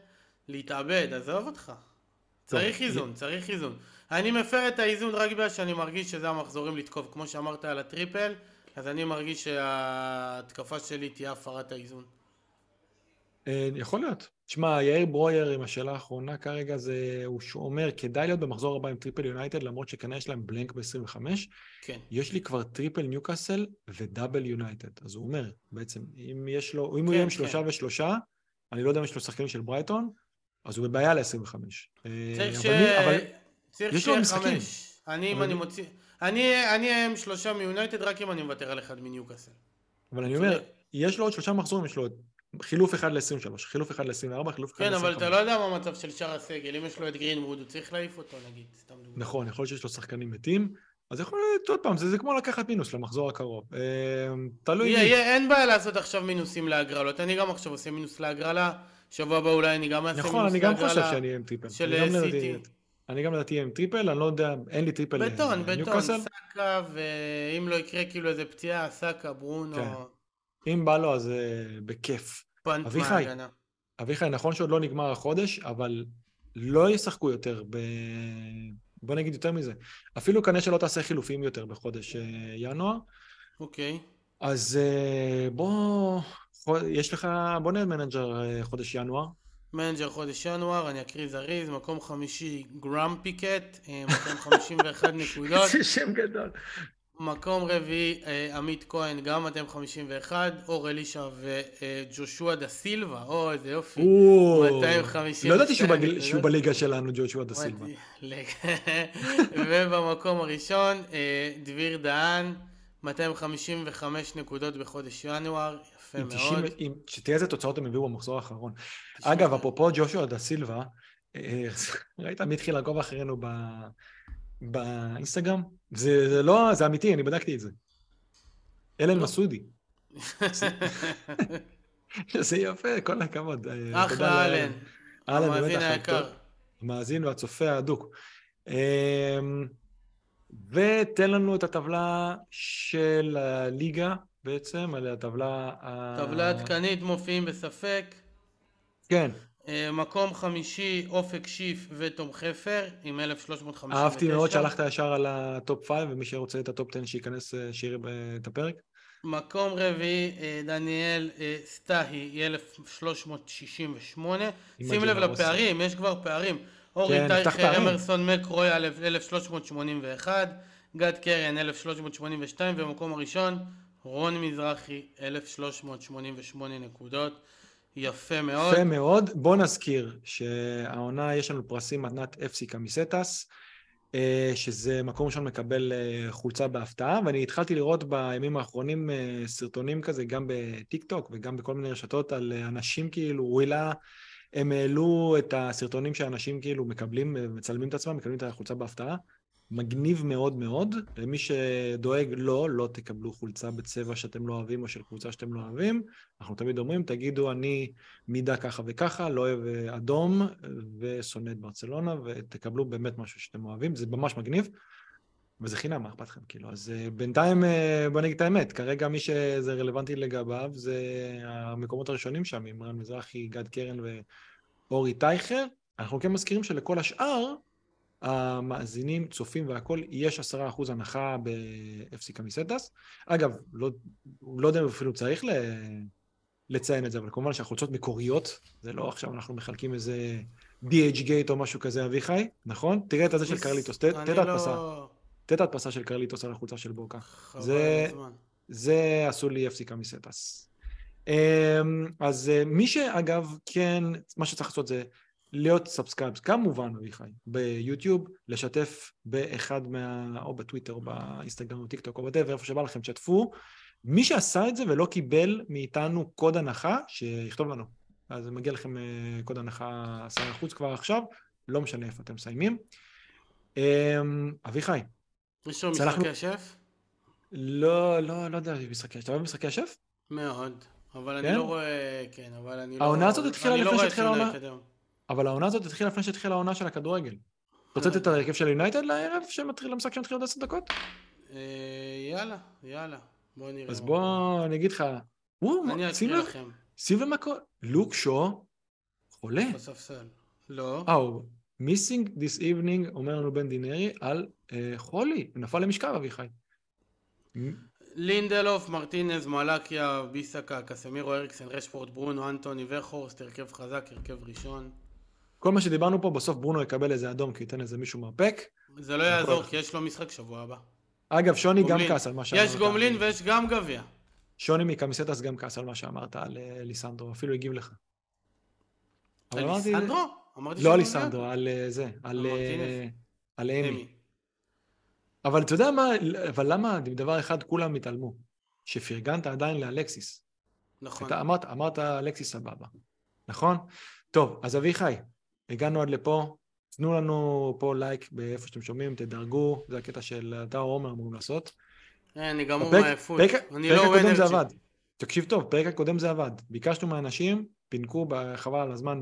להתאבד, עזוב אותך. צריך איזון, צריך איזון. אני מפר את האיזון רק בגלל שאני מרגיש שזה המחזורים לתקוף. כמו שאמרת על ה triple, אז אני מרגיש שההתקפה שלי תהיה הפרת האיזון. אה, יכול להיות. תשמע, יאיר ברויר עם השאלה האחרונה כרגע זה, הוא אומר, כדאי להיות במחזור הבא עם triple יונייטד, למרות שכנראה יש להם blank ב-25. כן. יש לי כבר triple ניוקאסל ו double יונייטד. אז הוא אומר, בעצם, אם יש לו, אם הוא כן, יהיה עם כן. שלושה ושלושה, אני לא יודע אם יש לו שחקנים של ברייטון, אז הוא בבעיה ל-25. צריך ש... אבל, יש לו משחקים. אני, אם אני מוציא... אני עם שלושה מיונייטד רק אם אני מוותר על אחד מניוקאסל. אבל אני אומר. יש לו עוד שלושה מחזורים, יש לו עוד חילוף אחד ל-23, חילוף אחד ל-24, חילוף אחד ל-25. כן, אבל אתה לא יודע מה המצב של שאר הסגל. אם יש לו את גרינווד, הוא צריך להעיף אותו נגיד, סתם דוגמא. נכון, יכול להיות שיש לו שחקנים מתים, אז יכול להיות, עוד פעם, זה, זה כמו לקחת מינוס למחזור הקרוב. אה, תלוי יהיה, אין בעיה לעשות עכשיו מינוסים להגרלות. אני גם עכשיו עושה מינוס להגרלה. שבוע הבא אולי אני גם אעשה מינוס נכון, להגרלה. אני גם חושב שאני אהיה עם. של אני גם אה, סיטי. אני גם לדעתי אהיה עם טריפל, אני לא יודע, אין לי טריפל בטון, אה, בטון. סאקה, ואם לא יקרה כאילו איזה פציעה, סאקה, ברונו, כן. אם בא לו אז אה, בכיף. אביחי. אביחי, נכון שעוד לא נגמר החודש, אבל לא ישחקו יותר ב... בוא נגיד יותר מזה. אפילו כנראה שלא תעשה חילופים יותר בחודש אה, ינואר. אוקיי. אז אה, בוא, יש לך, בוא נהיה מנג'ר חודש ינואר. מנג'ר חודש ינואר, אני אקריא זריז, מקום חמישי גראם פיקט, אה, 251 נקודות. זה שם גדול. מקום רביעי אה, עמית כהן, גם 251, אור אלישע וג'ושוע דה סילבה, או איזה יופי. או, 252 לא ידעתי שהוא בליגה שלנו, ג'ושוע דה סילבה. ובמקום הראשון, אה, דביר דהן, 255 נקודות בחודש ינואר, יפה מאוד. 90, עם- שתראה איזה תוצאות הם הביאו במחזור האחרון. אגב, אפרופו ג'ושוע דה סילבה, אה, ראית מי התחיל לעקוב אחרינו ב- באינסטגרם? זה זה לא, זה אמיתי, אני בדקתי את זה. אלן לא. מסודי. זה יפה, כל הכבוד. אה, אחלה. אלן, אהלן, באמת המאזין אחלה, היקר. טוב. המאזין והצופה האדוק. אמ, ותן לנו את הטבלה של הליגה בעצם, על הטבלה... טבלה עדכנית מופיעים בספק. כן, מקום חמישי, אופק שיף ותום חפר עם 1359. אהבתי מאוד שהלכת ישר על ה top 5, ומי שרוצה את ה top 10 שייכנס, אה, שיראה את הפרק. מקום רביעי, אה, דניאל אה, סטאהי, 1368. עם שים לב. לפערים, יש כבר פערים. אורי כן, טייכר. אמרסון מקרוי, 1381. גד קרן, 1382. ומקום הראשון, רון מזרחי, 1388 נקודות. יפה מאוד. יפה מאוד. בוא נזכיר שהעונה יש לנו פרסים מתנת אפסי קמיסטס. אה, שזה מקום ראשון מקבל אה, חולצה בהפתעה, ואני התחלתי לראות בימים האחרונים אה, סרטונים כזה, גם בטיק טוק וגם בכל מיני רשתות, על אנשים כאילו, הוא הם העלו את הסרטונים שאנשים כאילו מקבלים, מצלמים את עצמם, מקבלים את החולצה בהפתעה. מגניב מאוד מאוד, למי שדואג, לא, לא תקבלו חולצה בצבע שאתם לא אוהבים או של קבוצה שאתם לא אוהבים. אנחנו תמיד אומרים, תגידו, אני מידה ככה וככה, לא אוהב אדום ושונא את ברצלונה, ותקבלו באמת משהו שאתם אוהבים, זה ממש מגניב. וזה חינם, מה אכפת לכם? כאילו, אז אה, בינתיים, אה, בוא נגיד את האמת, כרגע מי שזה רלוונטי לגביו זה המקומות הראשונים שם, עם רן מזרחי, גד קרן ואורי טייכר. אנחנו כן מזכירים שלכל השאר, המאזינים, צופים והכול, יש עשרה אחוז הנחה ב-FC קמיסטס. אגב, לא, לא יודע אם אפילו צריך לציין את זה, אבל כמובן שהחולצות מקוריות, זה לא עכשיו אנחנו מחלקים איזה DHgate או משהו כזה, אביחי, נכון? תראה את הזה של קרליטוס, תראה את ההדפסה. את ההדפסה של קרליטוס על החולצה של בוקה. זה, זה עשו לי FC קמיסטס. אמ, אז אה, מי שאגב, כן, מה שצריך לעשות זה להיות subscribers, כמובן אביחי, ביוטיוב, לשתף באחד מה... או בטוויטר, או באינסטגרם, או טיק טוק, או בדבר, איפה שבא לכם, תשתפו. מי שעשה את זה ולא קיבל מאיתנו קוד הנחה, שיכתוב לנו. אז מגיע לכם אה, קוד הנחה 10% כבר עכשיו, לא משנה איפה אתם מסיימים. אמ, אביחי. יש לו משחקי השף? לא, לא, לא יודע, משחקי השף. אתה אוהב משחקי השף? מאוד. אבל אני כן? לא רואה, כן, אבל אני לא... העונה הזאת התחילה לפני לא שהתחילה העונה? אבל העונה הזאת התחילה לפני שהתחילה העונה של הכדורגל. רוצה לתת את ההרכב של יונייטד לערב למשחק שמתחיל עוד עשר דקות? אה, יאללה, יאללה. בוא נראה. אז בוא, אני אגיד לך, אני אקריא לכם. שים לב מה קורה, לוק שו חולה. בספסל. לא. אה, missing this evening, אומר לנו בן דינרי, על אה, חולי, נפל למשכב אביחי. לינדלוף, מרטינז, מלאקיה, ביסקה, קסמירו, אריקסן, רשפורד, ברונו, אנטוני ווחורסט, הרכב חזק, הרכב ראשון. כל מה שדיברנו פה, בסוף ברונו יקבל איזה אדום כי ייתן איזה מישהו מרפק. זה לא יעזור, כי יש לו משחק שבוע הבא. אגב, שוני גומלין. גם כעס על מה שאמרת. יש גומלין ויש גם גביע. שוני מקמיסטס גם כעס על מה שאמרת על אה, ליסנדרו, אפילו הגיב לך. על ליסנדרו? אמרתי לא על ליסנדרו, על אה, זה, על אה, אמי. אבל אתה יודע מה, אבל למה דבר אחד כולם התעלמו? שפרגנת עדיין לאלקסיס. נכון. אתה אמרת, אמרת אלקסיס סבבה, נכון? טוב, אז אביחי, הגענו עד לפה, תנו לנו פה לייק באיפה שאתם שומעים, תדרגו, זה הקטע של אתה או עומר אמורים לעשות. אה, אני גמור מעייפות, אני לא רואה זה עבד. תקשיב טוב, פרק הקודם זה עבד. ביקשנו מהאנשים, פינקו חבל על הזמן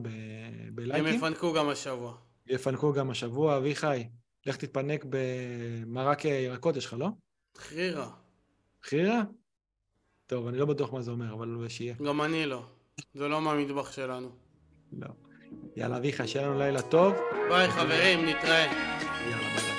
בלייקים. הם יפנקו גם השבוע. יפנקו גם השבוע, אביחי. לך תתפנק במרק ירקות, יש לך, לא? חרירה. חרירה? טוב, אני לא בטוח מה זה אומר, אבל שיהיה. גם אני לא. זה לא מהמטבח שלנו. לא. יאללה, אביחי, שיהיה לנו לילה טוב. ביי, חברים, נתראה. יאללה, ביי.